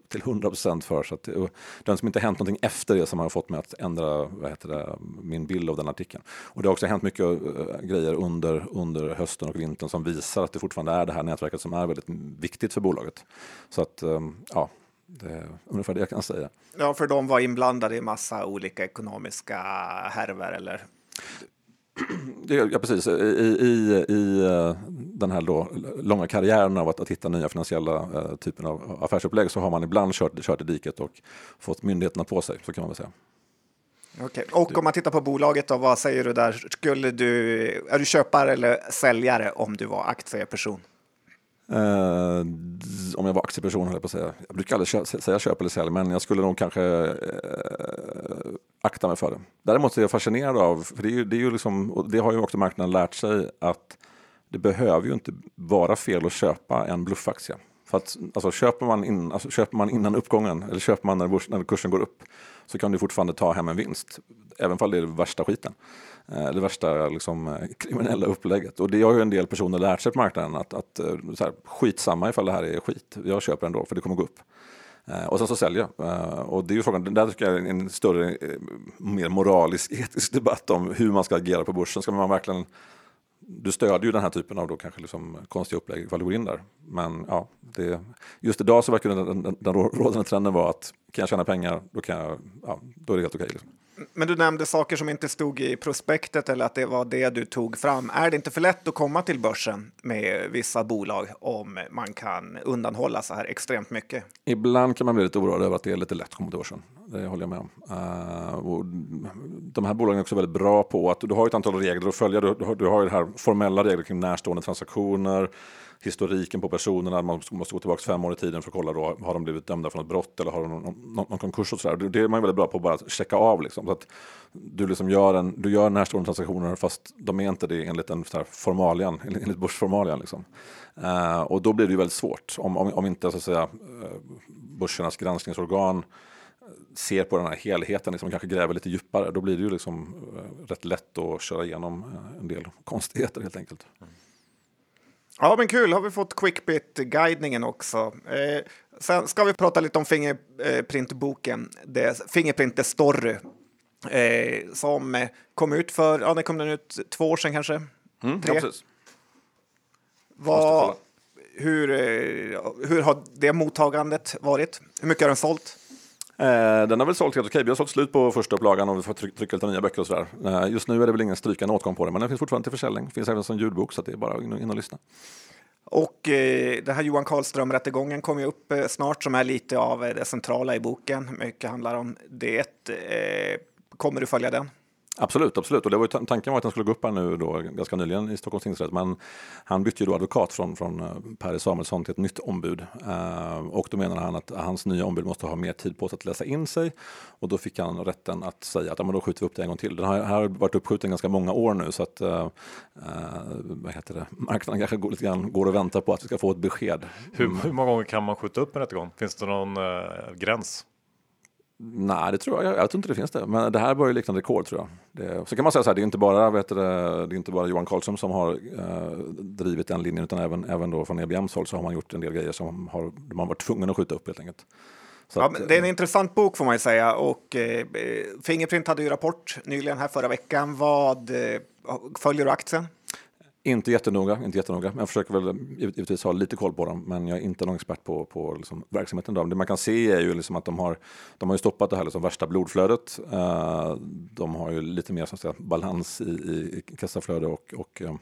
Speaker 3: till 100 procent för. Så att, den som liksom inte hänt någonting efter det som har fått mig att ändra vad heter det, min bild av den artikeln. Och det har också hänt mycket eh, grejer under, under hösten och vintern som visar att det fortfarande är det här nätverket som är väldigt viktigt för bolaget. Så att, ehm, ja, det är ungefär det jag kan säga.
Speaker 2: Ja, för de var inblandade i massa olika ekonomiska härvor, eller?
Speaker 3: Ja, precis. I, i, i eh, den här då, långa karriären av att, att hitta nya finansiella uh, typen av affärsupplägg så har man ibland kört, kört i diket och fått myndigheterna på sig, så kan man väl säga.
Speaker 2: Okay. Och om man tittar på bolaget, då, vad säger du där? Skulle du, är du köpare eller säljare om du var aktieperson?
Speaker 3: Uh, om jag var aktieperson, höll jag på att säga. Jag brukar aldrig säga köp eller sälj, men jag skulle nog kanske uh, akta mig för det. Däremot är jag fascinerad av, för det, är ju, det, är ju liksom, och det har ju också marknaden lärt sig, att det behöver ju inte vara fel att köpa en bluffaktie. För att, alltså, köper, man in, alltså, köper man innan uppgången, eller köper man när, när kursen går upp, så kan du fortfarande ta hem en vinst, även om det är värsta skiten. Eh, det värsta liksom, eh, *laughs* kriminella upplägget. Och det har ju en del personer lärt sig på marknaden att, att eh, så här, skitsamma ifall det här är skit. Jag köper ändå för det kommer gå upp. Och sen så säljer jag. Och det är ju frågan, där tycker jag är en större, mer moralisk, *laughs* etisk debatt om hur man ska agera på börsen. Ska man verkligen du stödjer ju den här typen av då kanske liksom konstiga upplägg ifall du går in där. Men ja, det, just idag så verkar den, den, den rådande trenden vara att kan jag tjäna pengar, då, kan jag, ja, då är det helt okej. Okay, liksom.
Speaker 2: Men du nämnde saker som inte stod i prospektet eller att det var det du tog fram. Är det inte för lätt att komma till börsen med vissa bolag om man kan undanhålla så här extremt mycket?
Speaker 3: Ibland kan man bli lite oroad över att det är lite lätt att komma till börsen. Det håller jag med om. Uh, de här bolagen är också väldigt bra på att du har ett antal regler att följa. Du, du, du har ju det här formella regler kring närstående transaktioner historiken på personerna. Man måste gå tillbaka fem år i tiden för att kolla då, har de blivit dömda för något brott eller har de någon, någon, någon konkurs och sådär. Det är man väldigt bra på att bara checka av liksom. Så att du liksom gör, en, du gör närstående transaktioner fast de är inte det enligt en så här formalian, enligt börsformalian liksom. Uh, och då blir det ju väldigt svårt om, om, om inte så att säga eh, börsernas granskningsorgan eh, ser på den här helheten, liksom, kanske gräver lite djupare, då blir det ju liksom rätt lätt att köra igenom en del konstigheter helt enkelt. Mm.
Speaker 2: Ja, men kul. Har vi fått Quickbit-guidningen också. Eh, sen ska vi prata lite om Fingerprint-boken, Fingerprint The Story, eh, som kom ut för, ja, den kom den ut två år sedan kanske?
Speaker 3: Mm, Tre? Ja, precis.
Speaker 2: Vad, hur, eh, hur har det mottagandet varit? Hur mycket har den sålt?
Speaker 3: Eh, den har väl sålt helt okej. Vi har sålt slut på första upplagan och vi får trycka lite nya böcker och sådär. Eh, just nu är det väl ingen strykande åtgång på den, men den finns fortfarande till försäljning. Finns även som ljudbok så det är bara in, in och lyssna.
Speaker 2: Och eh, det här Johan Karlström-rättegången kommer ju upp eh, snart som är lite av eh, det centrala i boken. Mycket handlar om det. Eh, kommer du följa den?
Speaker 3: Absolut, absolut. Och det var tanken var att han skulle gå upp här nu då, ganska nyligen i Stockholms tingsrätt. Men han bytte ju då advokat från, från eh, Per Samuelsson till ett nytt ombud. Eh, och då menar han att hans nya ombud måste ha mer tid på sig att läsa in sig. Och då fick han rätten att säga att ja, men då skjuter vi upp det en gång till. Den har, har varit uppskjuten ganska många år nu så att eh, eh, vad heter det? marknaden kanske går, lite grann går och väntar på att vi ska få ett besked.
Speaker 1: Hur, hur många gånger kan man skjuta upp en rättegång? Finns det någon eh, gräns?
Speaker 3: Nej, det tror jag. jag. Tror inte det finns det. Men det här börjar likna rekord tror jag. Det, så kan man säga så här, det är inte bara, vet du, det är inte bara Johan Karlsson som har eh, drivit den linjen utan även, även då från EBMs håll så har man gjort en del grejer som har, man varit tvungen att skjuta upp helt enkelt.
Speaker 2: Så ja, att, det är en intressant bok får man ju säga och eh, Fingerprint hade ju rapport nyligen här förra veckan. Vad eh, följer du aktien?
Speaker 3: Inte jättenoga, inte jättenoga. Jag försöker väl givetvis ha lite koll på dem, men jag är inte någon expert på, på liksom verksamheten. Då. Det man kan se är ju liksom att de har, de har ju stoppat det här liksom värsta blodflödet. Eh, de har ju lite mer så säga, balans i, i, kassaflöde och, och eh,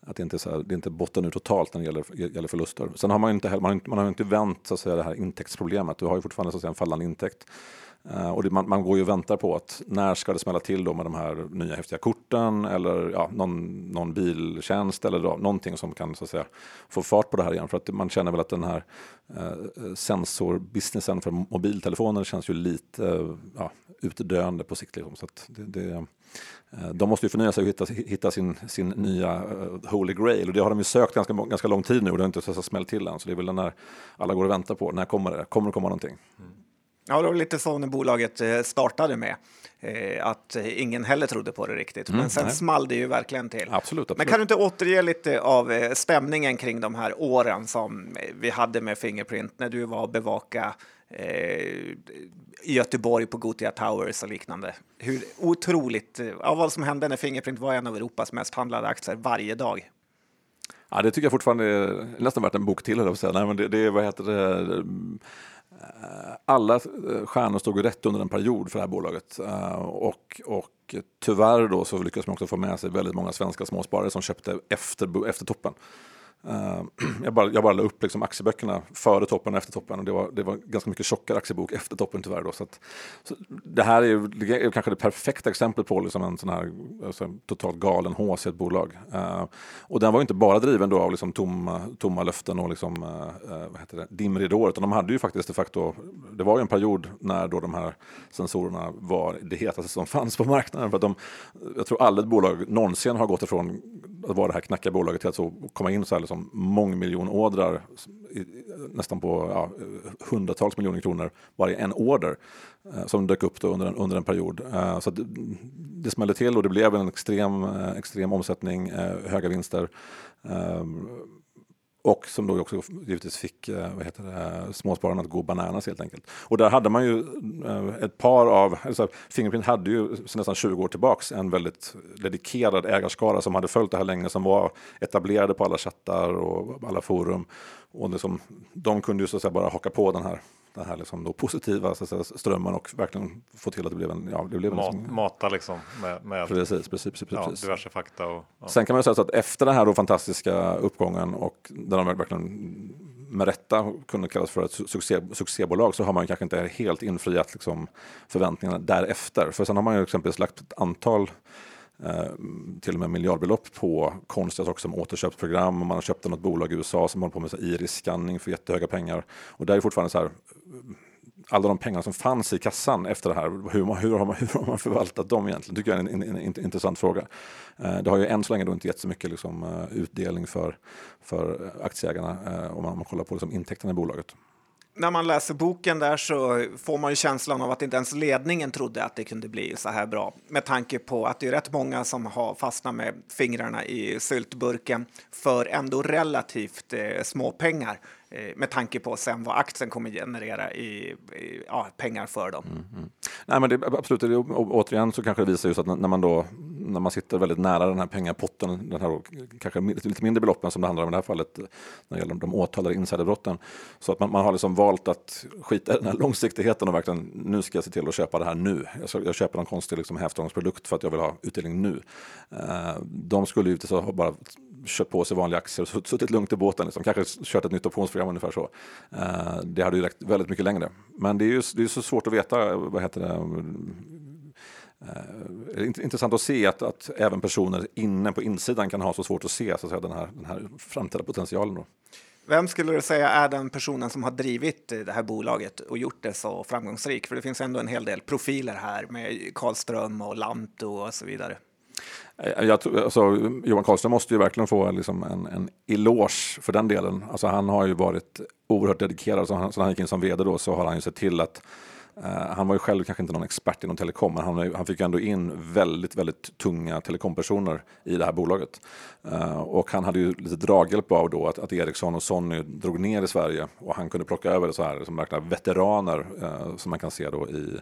Speaker 3: att det inte är, så här, det är inte botten ut totalt när det gäller, gäller förluster. Sen har man ju inte, man har, man har inte vänt så att säga, det här intäktsproblemet. Du har ju fortfarande så att säga, en fallande intäkt. Uh, och det, man, man, går ju och väntar på att när ska det smälla till då med de här nya häftiga korten eller ja, någon, någon biltjänst eller då, någonting som kan så att säga, få fart på det här igen. För att man känner väl att den här uh, sensorbusinessen för mobiltelefoner känns ju lite uh, ja, utdöende på sikt. Liksom. Så det, det, de måste ju förnya sig och hitta, hitta sin, sin nya Holy Grail och det har de ju sökt ganska, ganska lång tid nu och det har inte så, smällt till än. Så det är väl den där alla går och väntar på. När kommer det? Kommer det komma någonting? Mm.
Speaker 2: Ja, det var lite så när bolaget eh, startade med. Eh, att ingen heller trodde på det riktigt. Mm, Men sen nej. small det ju verkligen till.
Speaker 3: Absolut, absolut.
Speaker 2: Men kan du inte återge lite av eh, stämningen kring de här åren som vi hade med Fingerprint när du var och bevaka Eh, i Göteborg på Gothia Towers och liknande. Hur otroligt, eh, ja, vad som hände när Fingerprint var en av Europas mest handlade aktier varje dag.
Speaker 3: Ja, det tycker jag fortfarande är nästan värt en bok till. Nej, men det, det, vad heter det? Eh, alla stjärnor stod rätt under en period för det här bolaget. Och, och tyvärr då så lyckades man också få med sig väldigt många svenska småsparare som köpte efter, efter toppen. Eh, *clears throat* jag, bara, jag bara la upp liksom aktieböckerna före toppen och efter toppen och det var, det var ganska mycket tjockare aktiebok efter toppen tyvärr. Då, så, att, så det här är ju det är kanske det perfekta exemplet på liksom en sån här alltså, totalt galen hås i ett bolag. Uh, och den var inte bara driven då av liksom tomma, tomma löften och liksom, uh, vad heter det, dimridåer utan de hade ju faktiskt de facto, det var ju en period när då de här sensorerna var det hetaste som *laughs* fanns på marknaden. För att de, jag tror aldrig ett bolag någonsin har gått ifrån att vara det här knackiga bolaget till att så komma in så här liksom mångmiljonordrar, nästan på ja, hundratals miljoner kronor varje en order eh, som dök upp under, en, under en period. Eh, så det, det smällde till och det blev en extrem, eh, extrem omsättning, eh, höga vinster. Ehm, och som då också givetvis fick eh, vad heter det, småspararna att gå bananas helt enkelt. Och där hade man ju eh, ett par av, alltså Fingerprint hade ju sedan nästan 20 år tillbaks en väldigt dedikerad ägarskara som hade följt det här länge, som var etablerade på alla chattar och alla forum. Och liksom, de kunde ju så att säga bara haka på den här den här liksom då positiva så säga, strömmen och verkligen få till att det blev en... Ja, det blev
Speaker 1: Mat, liksom, mata liksom med, med
Speaker 3: precis, precis, precis,
Speaker 1: ja, diverse fakta. Och,
Speaker 3: ja. Sen kan man säga så att efter den här då fantastiska uppgången och där de verkligen med rätta kunde kallas för ett succé, succébolag så har man kanske inte helt infriat liksom förväntningarna därefter. För sen har man ju exempelvis lagt ett antal Eh, till och med miljardbelopp på konstiga saker som återköpsprogram. Man har köpt något bolag i USA som håller på med iris-scanning för jättehöga pengar. Och där är fortfarande så här eh, alla de pengar som fanns i kassan efter det här, hur, hur, har, man, *laughs* hur har man förvaltat dem egentligen? tycker jag är en, en, en intressant fråga. Eh, det har ju än så länge då inte gett så mycket liksom, eh, utdelning för, för aktieägarna eh, om man, om man kollar på liksom, intäkterna i bolaget
Speaker 2: när man läser boken där så får man ju känslan av att inte ens ledningen trodde att det kunde bli så här bra. Med tanke på att det är rätt många som har fastnat med fingrarna i syltburken för ändå relativt eh, små pengar. Eh, med tanke på sen vad aktien kommer generera i, i ja, pengar för dem. Mm, mm.
Speaker 3: Nej, men det, absolut, det, återigen så kanske det visar just att när man då när man sitter väldigt nära den här pengapotten, den här kanske lite mindre beloppen som det handlar om i det här fallet när det gäller de åtalade insiderbrotten. Så att man, man har liksom valt att skita i den här långsiktigheten och verkligen nu ska jag se till att köpa det här nu. Jag, jag köper någon konstig liksom, hävstångsprodukt för att jag vill ha utdelning nu. Uh, de skulle ju ha bara köpt på sig vanliga aktier och suttit lugnt i båten. Liksom. Kanske kört ett nytt optionsprogram ungefär så. Eh, det hade ju räckt väldigt mycket längre. Men det är ju det är så svårt att veta vad heter det, Eh, intressant att se att, att, även personer inne på insidan kan ha så svårt att se så att säga, den, här, den här framtida potentialen. Då.
Speaker 2: Vem skulle du säga är den personen som har drivit det här bolaget och gjort det så framgångsrikt? För det finns ändå en hel del profiler här med Karlström och Lanto och så vidare.
Speaker 3: Eh, jag, alltså, Johan Karlström måste ju verkligen få liksom en, en eloge för den delen. Alltså, han har ju varit oerhört dedikerad. Så han, så han gick in som vd då, så har han ju sett till att Eh, han var ju själv kanske inte någon expert inom telekom, men han, han fick ändå in väldigt, väldigt tunga telekompersoner i det här bolaget. Eh, och han hade ju lite draghjälp av då att, att Ericsson och Sony drog ner i Sverige och han kunde plocka över så här som verkligen veteraner eh, som man kan se då i,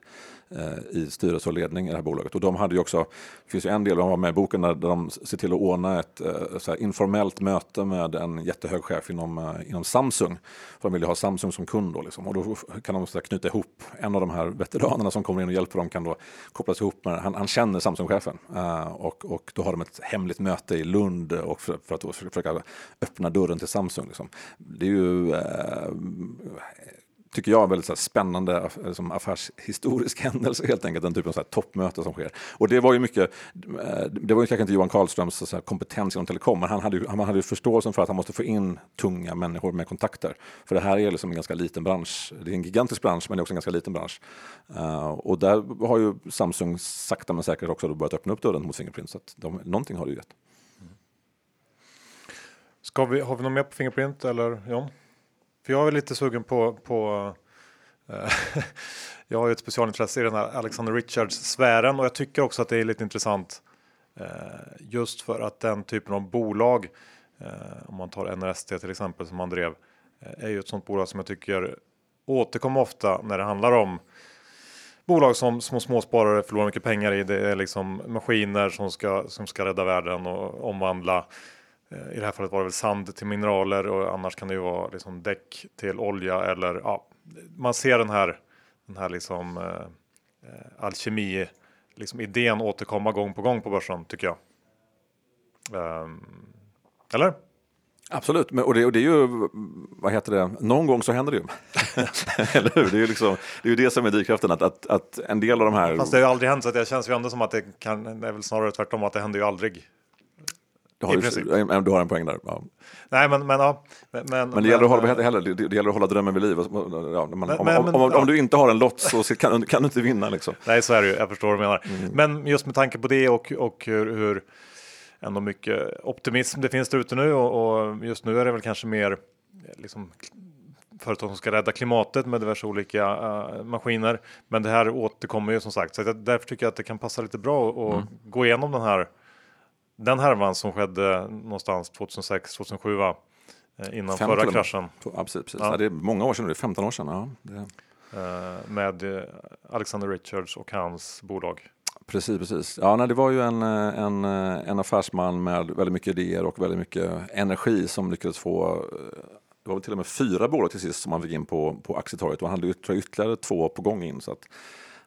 Speaker 3: i styrelse och ledning i det här bolaget. Och de hade ju också, det finns ju en del, de var med i boken där de ser till att ordna ett så här, informellt möte med en jättehög chef inom, inom Samsung. För de ville ha Samsung som kund då liksom. Och då kan de så knyta ihop en av de de här veteranerna som kommer in och hjälper dem kan då kopplas ihop med, han, han känner Samsung-chefen. Uh, och, och då har de ett hemligt möte i Lund eh, och för, för att försöka öppna dörren till Samsung. Liksom. Det är ju uh, tycker jag, väldigt så här, spännande liksom, affärshistorisk *laughs* händelse helt enkelt, den typen av så här, toppmöte som sker. Och det var ju mycket, eh, det var ju kanske inte Johan Karlströms eh, så här, kompetens inom telekom, men han hade, ju, han hade ju förståelsen för att han måste få in tunga människor med kontakter. För det här är liksom en ganska liten bransch, det är en gigantisk bransch, men det är också en ganska liten bransch. Och där har ju Samsung sakta men säkert också börjat öppna upp dörren mot Fingerprint, så att de, någonting har det ju gett.
Speaker 1: Ska vi, har vi något mer på Fingerprint eller John? För jag är lite sugen på, på eh, *laughs* jag har ju ett specialintresse i den här Alexander Richards-sfären och jag tycker också att det är lite intressant eh, just för att den typen av bolag, eh, om man tar NRST till exempel som han drev, är ju ett sånt bolag som jag tycker återkommer ofta när det handlar om bolag som små småsparare förlorar mycket pengar i. Det är liksom maskiner som ska, som ska rädda världen och omvandla i det här fallet var det väl sand till mineraler och annars kan det ju vara liksom däck till olja eller ja, man ser den här, den här liksom eh, eh, alkemi, liksom idén återkomma gång på gång på börsen tycker jag. Um, eller?
Speaker 3: Absolut, men, och, det, och det är ju, vad heter det, någon gång så händer det ju. *laughs* Eller hur? Det är ju liksom, det, är ju det som är drivkraften, att, att, att, en del av de här...
Speaker 1: Fast det har ju aldrig hänt, så det känns ju ändå som att det kan, det är väl snarare tvärtom, att det händer ju aldrig.
Speaker 3: Du har, du har en poäng där. Ja.
Speaker 1: Nej, men, men, ja,
Speaker 3: men, men, men det, gäller att hålla, heller, det, det gäller att hålla drömmen vid liv. Ja, men, om, om, om, om, du inte har en lott så *laughs* kan, kan du inte vinna. Liksom.
Speaker 1: Nej, så är det ju. Jag förstår vad du menar. Mm. Men just med tanke på det och, och hur, hur ändå mycket optimism det finns där ute nu och, och, just nu är det väl kanske mer liksom, företag som ska rädda klimatet med diverse olika uh, maskiner. Men det här återkommer ju som sagt, så därför tycker jag att det kan passa lite bra att mm. gå igenom den här den härvan som skedde någonstans 2006-2007 va? Eh, innan förra kraschen.
Speaker 3: Ja, precis. Ja. Ja, det är många år sedan, det är 15 år sedan. Ja, det...
Speaker 1: Eh, med eh, Alexander Richards och hans bolag.
Speaker 3: Precis, precis. Ja, nej, det var ju en, en, en affärsman med väldigt mycket idéer och väldigt mycket energi som lyckades få det var till och med fyra bolag till sist som han fick in på, på aktietorget och han hade ytterligare två på gång in. Så att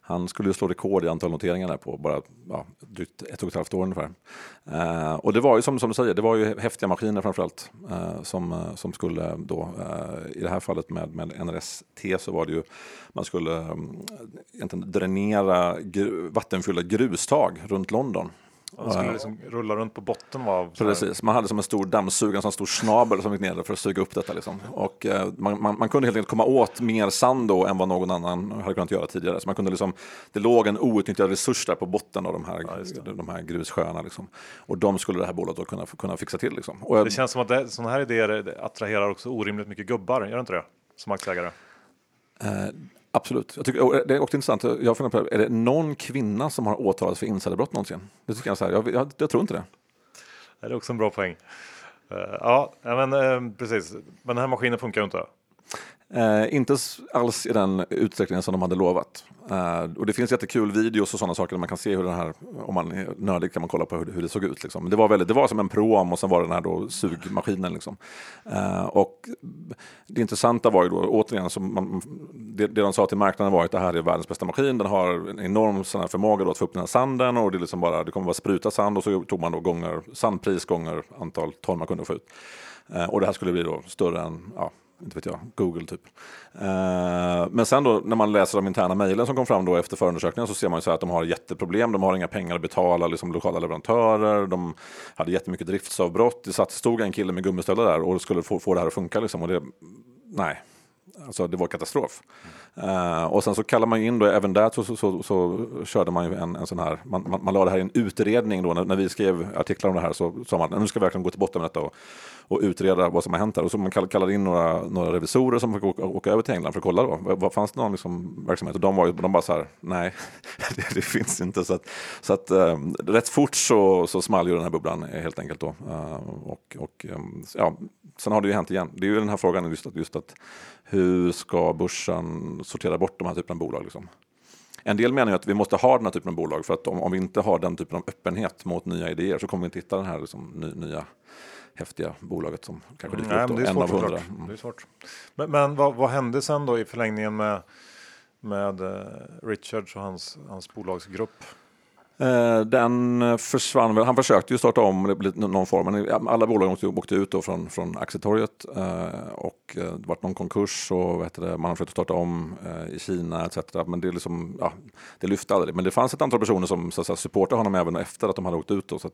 Speaker 3: han skulle slå rekord i antal noteringar där på bara ja, drygt ett och ett halvt år ungefär. Eh, och det var ju som, som du säger, det var ju häftiga maskiner framförallt eh, som, eh, som skulle då, eh, i det här fallet med, med NRST så var det ju, man skulle eh, dränera gru, vattenfyllda grustag runt London.
Speaker 1: Man skulle liksom rulla runt på botten av...
Speaker 3: Precis, man hade som en stor dammsugare, en stor snabel som gick ner för att suga upp detta. Liksom. Och, eh, man, man, man, kunde helt enkelt komma åt mer sand då än vad någon annan hade kunnat göra tidigare. Så man kunde liksom, det låg en outnyttjad resurs där på botten av de här, ja, de här grussjöarna. Liksom. Och de skulle det här bolaget då kunna, kunna fixa till. Liksom. Och,
Speaker 1: det känns som att sådana här idéer attraherar också orimligt mycket gubbar, gör det inte det? Som aktieägare.
Speaker 3: Absolut. Jag tycker, eh, det är också intressant. Eh, jag funderar på, är det någon kvinna som har åtalats för insiderbrott någonsin? Det tycker jag, så här, jag, jag, jag tror inte det.
Speaker 1: Det är också en bra poäng. Uh, ja, men uh, precis. Men den här maskinen funkar ju inte.
Speaker 3: Eh, inte alls i den utsträckningen som de hade lovat. Eh, och det finns jättekul videos och sådana saker där man kan se hur den här, om man är nördig kan man kolla på hur, hur det såg ut. Liksom. Det, var väldigt, det var som en prom och sen var det den här då sugmaskinen. Liksom. Eh, och det intressanta var ju då återigen, som man, det, det de sa till marknaden var att det här är världens bästa maskin. Den har en enorm sån här förmåga då att få upp den här sanden och det, liksom bara, det kommer bara spruta sand och så tog man då gånger, sandpris gånger antal ton man kunde få ut. Eh, och det här skulle bli då större än ja, inte vet jag, Google typ. Eh, men sen då när man läser de interna mejlen som kom fram då efter förundersökningen så ser man ju så att de har jätteproblem. De har inga pengar att betala liksom, lokala leverantörer. De hade jättemycket driftsavbrott. Det satt, stod en kille med gummistövlar där och skulle få, få det här att funka. Liksom, och det, nej, Alltså det var katastrof. Uh, och sen så kallar man in då, även där så, så, så, så körde man ju en, en sån här, man, man, man la det här i en utredning då, när, när vi skrev artiklar om det här så sa man nu ska vi verkligen gå till botten med detta och, och utreda vad som har hänt här. Och så man kallade in några, några revisorer som fick åka, åka över till England för att kolla då, vad fanns det någon liksom verksamhet? Och de, var, de bara så här, nej, *laughs* det, det finns inte. Så att, så att um, rätt fort så, så small ju den här bubblan helt enkelt då. Uh, och, och um, ja, sen har det ju hänt igen. Det är ju den här frågan just att, just att hur ska börsen sortera bort de här typen av bolag? Liksom? En del menar ju att vi måste ha den här typen av bolag för att om, om vi inte har den typen av öppenhet mot nya idéer så kommer vi inte hitta den här liksom, ny, nya häftiga bolaget som kanske dyker
Speaker 1: Nej,
Speaker 3: upp. Då,
Speaker 1: det är svårt,
Speaker 3: av hundra.
Speaker 1: såklart. Det är svårt. Men, men vad, vad hände sen då i förlängningen med, med uh, Richards och hans, hans bolagsgrupp?
Speaker 3: Eh, den försvann väl. Han försökte ju starta om någon form. Men alla bolag åkte, ut då från, från aktietorget eh, och eh, det vart någon konkurs och heter det, man har försökt starta om i Kina etc. Men det, liksom, ja, det lyfte aldrig. Men det fanns ett antal personer som så att supportade honom även efter att de hade åkt ut. Då, så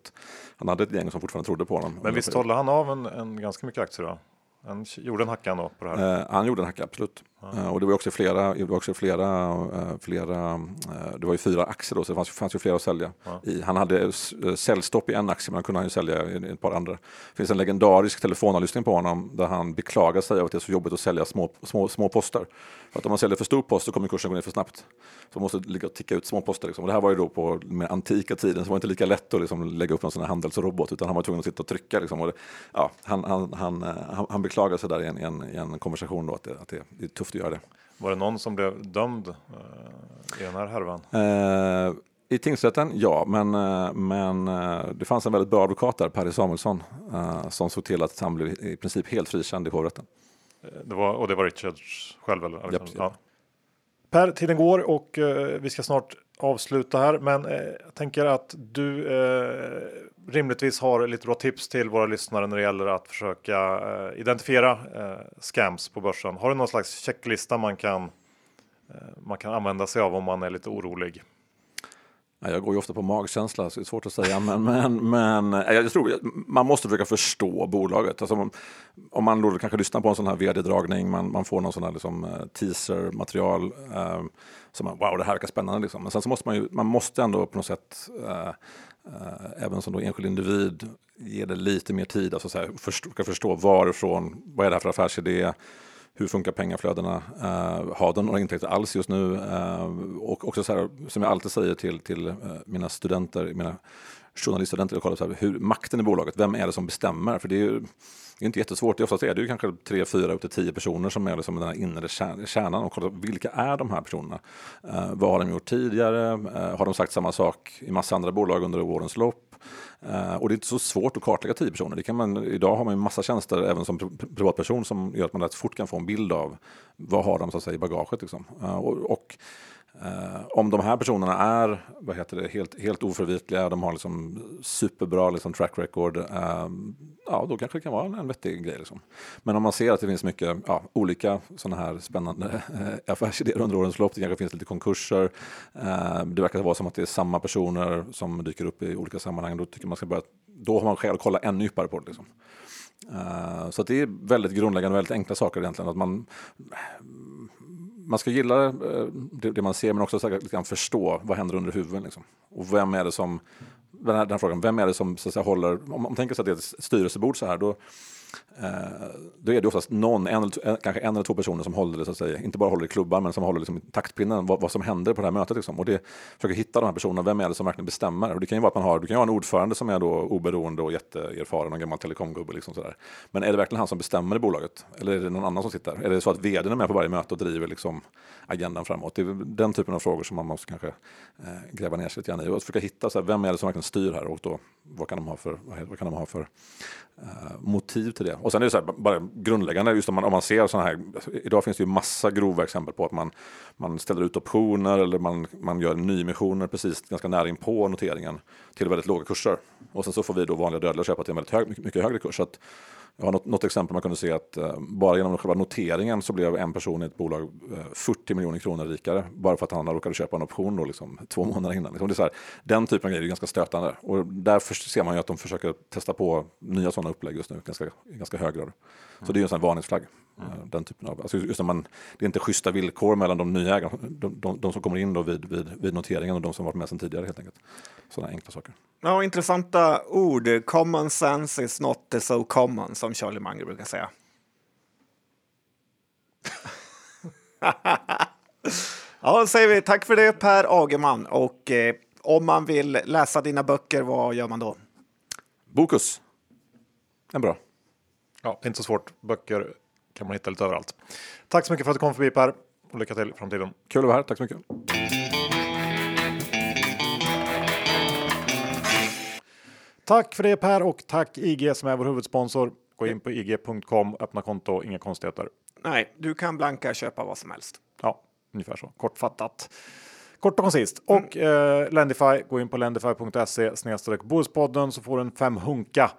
Speaker 3: han hade ett gäng som fortfarande trodde på honom.
Speaker 1: Men visst håller han av en, en ganska mycket aktier då? Han gjorde en hacka då på det här?
Speaker 3: Han gjorde en hacka, absolut. Eh, och det var också flera, det var också flera, eh, flera eh, det var ju fyra aktier då, så det fanns, fanns ju flera att sälja. I, han hade säljstopp i en aktie, men han kunde han ju sälja i, ett par andra. Det finns en legendarisk telefonavlyssning på honom där han beklagar sig över att det är så jobbigt att sälja små, små, små poster. För att om man säljer för stor post så kommer kursen gå ner för snabbt. Så man måste ligga och ticka ut små poster. Liksom. Och det här var ju då på med antika tiden, så det var inte lika lätt att liksom lägga upp en sån här handelsrobot, utan han var tvungen att sitta och trycka. Liksom. Och det, ja, han, han, han, han, beklagar sig där i en, i en, i en konversation då, att, det, att det, det är tufft att göra det.
Speaker 1: Var det någon som blev dömd uh, i den här härvan?
Speaker 3: Uh, I tingsrätten, ja, men, uh, men det fanns en väldigt bra advokat där, Perry Samuelsson, som såg till att han blev i princip helt frikänd i hovrätten.
Speaker 1: Det var, och det var Richards själv? Eller?
Speaker 3: Japp.
Speaker 1: Ja. Per, tiden går och vi ska snart avsluta här, men jag tänker att du rimligtvis har lite bra tips till våra lyssnare när det gäller att försöka eh, identifiera eh, scams på börsen. Har du någon slags checklista man kan eh, man kan använda sig av om man är lite orolig?
Speaker 3: Jag går ju ofta på magkänsla, så det är svårt att säga. Men, men, men jag tror man måste försöka förstå bolaget. Alltså, om, om man då kanske lyssnar på en sån här vd-dragning, man, man får någon sån här liksom, teaser-material. Eh, som man, wow, det här verkar spännande. Liksom. Men sen så måste man ju, man måste ändå på något sätt, eh, Eh, även som då enskild individ, ge det lite mer tid. Alltså, så här, förstå, förstå varifrån, vad är det här för affärsidé? hur funkar pengaflödena? Uh, har de några intäkter alls just nu? Uh, och också så här, som jag alltid säger till, till uh, mina studenter, mina journaliststudenter, och kollar så här, hur, makten i bolaget, vem är det som bestämmer? För det är ju det är inte jättesvårt, oftast är det ju kanske tre, fyra, upp till tio personer som är liksom den här inre kärnan och kolla vilka är de här personerna? Eh, vad har de gjort tidigare? Eh, har de sagt samma sak i massa andra bolag under årens lopp? Uh, och det är inte så svårt att kartlägga tio personer. Det kan man, idag har man ju massa tjänster även som privatperson som gör att man rätt fort kan få en bild av vad har de så att säga, i bagaget. Liksom. Uh, och, och Eh, om de här personerna är vad heter det, helt, helt oförvitliga, de har liksom superbra liksom, track record, eh, ja, då kanske det kan vara en, en vettig grej. Liksom. Men om man ser att det finns mycket ja, olika sådana här spännande eh, affärsidéer under årens lopp, det kanske finns lite konkurser, eh, det verkar vara som att det är samma personer som dyker upp i olika sammanhang, då tycker man ska börja, då har man skäl att kolla ännu djupare på det. Liksom. Eh, så det är väldigt grundläggande, väldigt enkla saker egentligen. Att man, man ska gilla eh, det, det man ser men också så förstå vad händer under huvudet. Liksom. Och vem är det som, den här, den här frågan, vem är det som så att säga, håller, om man tänker sig att det är ett styrelsebord så här, då, Eh, då är det oftast någon, en, eh, kanske en eller två personer som håller så att säga, inte bara håller i klubban, men som håller liksom taktpinnen, vad, vad som händer på det här mötet. Liksom. Och det försöker hitta de här personerna, vem är det som verkligen bestämmer? Och det kan ju vara att man har, du kan ju ha en ordförande som är då oberoende och jätteerfaren och gammal telekomgubbe. Liksom sådär. Men är det verkligen han som bestämmer i bolaget? Eller är det någon annan som sitter? Är det så att vdn är med på varje möte och driver liksom agendan framåt? Det är den typen av frågor som man måste kanske eh, gräva ner sig lite grann i och försöka hitta, så här, vem är det som verkligen styr här och då, vad kan de ha för, vad kan de ha för eh, motiv till det? Och sen är det så här, bara grundläggande, just om man, om man ser sådana här, idag finns det ju massa grova exempel på att man, man ställer ut optioner eller man, man gör nyemissioner precis ganska nära in på noteringen till väldigt låga kurser. Och sen så får vi då vanliga dödliga köpa till en väldigt hög, mycket högre kurs. Så att jag har något, något, exempel man kunde se att uh, bara genom själva noteringen så blev en person i ett bolag eh, 40 miljoner kronor rikare. Bara för att han råkade köpa en option då, liksom, två månader innan. Liksom, det är så här, den typen av grejer är ganska stötande. Och därför ser man ju att de försöker testa på nya sådana upplägg just nu, ganska, ganska hög grad. Så det är ju en sån varningsflagg. Mm. Den typen av, alltså just när man, det är inte schyssta villkor mellan de nya ägarna, de, de, de som kommer in då vid, vid, vid noteringen och de som varit med sedan tidigare helt enkelt. Sådana enkla saker.
Speaker 2: Ja, intressanta ord. Common sense is not so common, som Charlie Munger brukar säga. *laughs* ja, då säger vi tack för det Per Agerman. Och eh, om man vill läsa dina böcker, vad gör man då?
Speaker 3: Bokus. En bra.
Speaker 1: Ja, inte så svårt. Böcker kan man hitta lite överallt. Tack så mycket för att du kom förbi Per och lycka till i framtiden.
Speaker 3: Kul att vara här. Tack så mycket.
Speaker 1: Tack för det Per och tack IG som är vår huvudsponsor. Gå in på ig.com, öppna konto, inga konstigheter.
Speaker 2: Nej, du kan blanka köpa vad som helst.
Speaker 1: Ja, ungefär så. Kortfattat. Kort och koncist. Och eh, Lendify, gå in på lendify.se snedstreck Bohuspodden så får du en fem hunka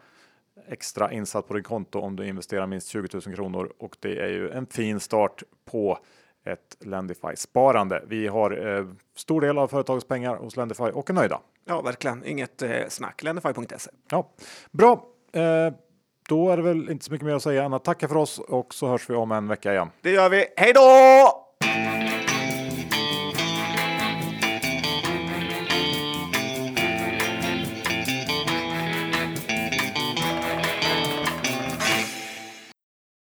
Speaker 1: extra insatt på din konto om du investerar minst 20 000 kronor och det är ju en fin start på ett Lendify sparande. Vi har eh, stor del av företagets pengar hos Lendify och är nöjda.
Speaker 2: Ja, verkligen. Inget eh, snack. Lendify.se.
Speaker 1: Ja, bra. Eh, då är det väl inte så mycket mer att säga än att tacka för oss och så hörs vi om en vecka igen.
Speaker 2: Det gör vi. Hej då!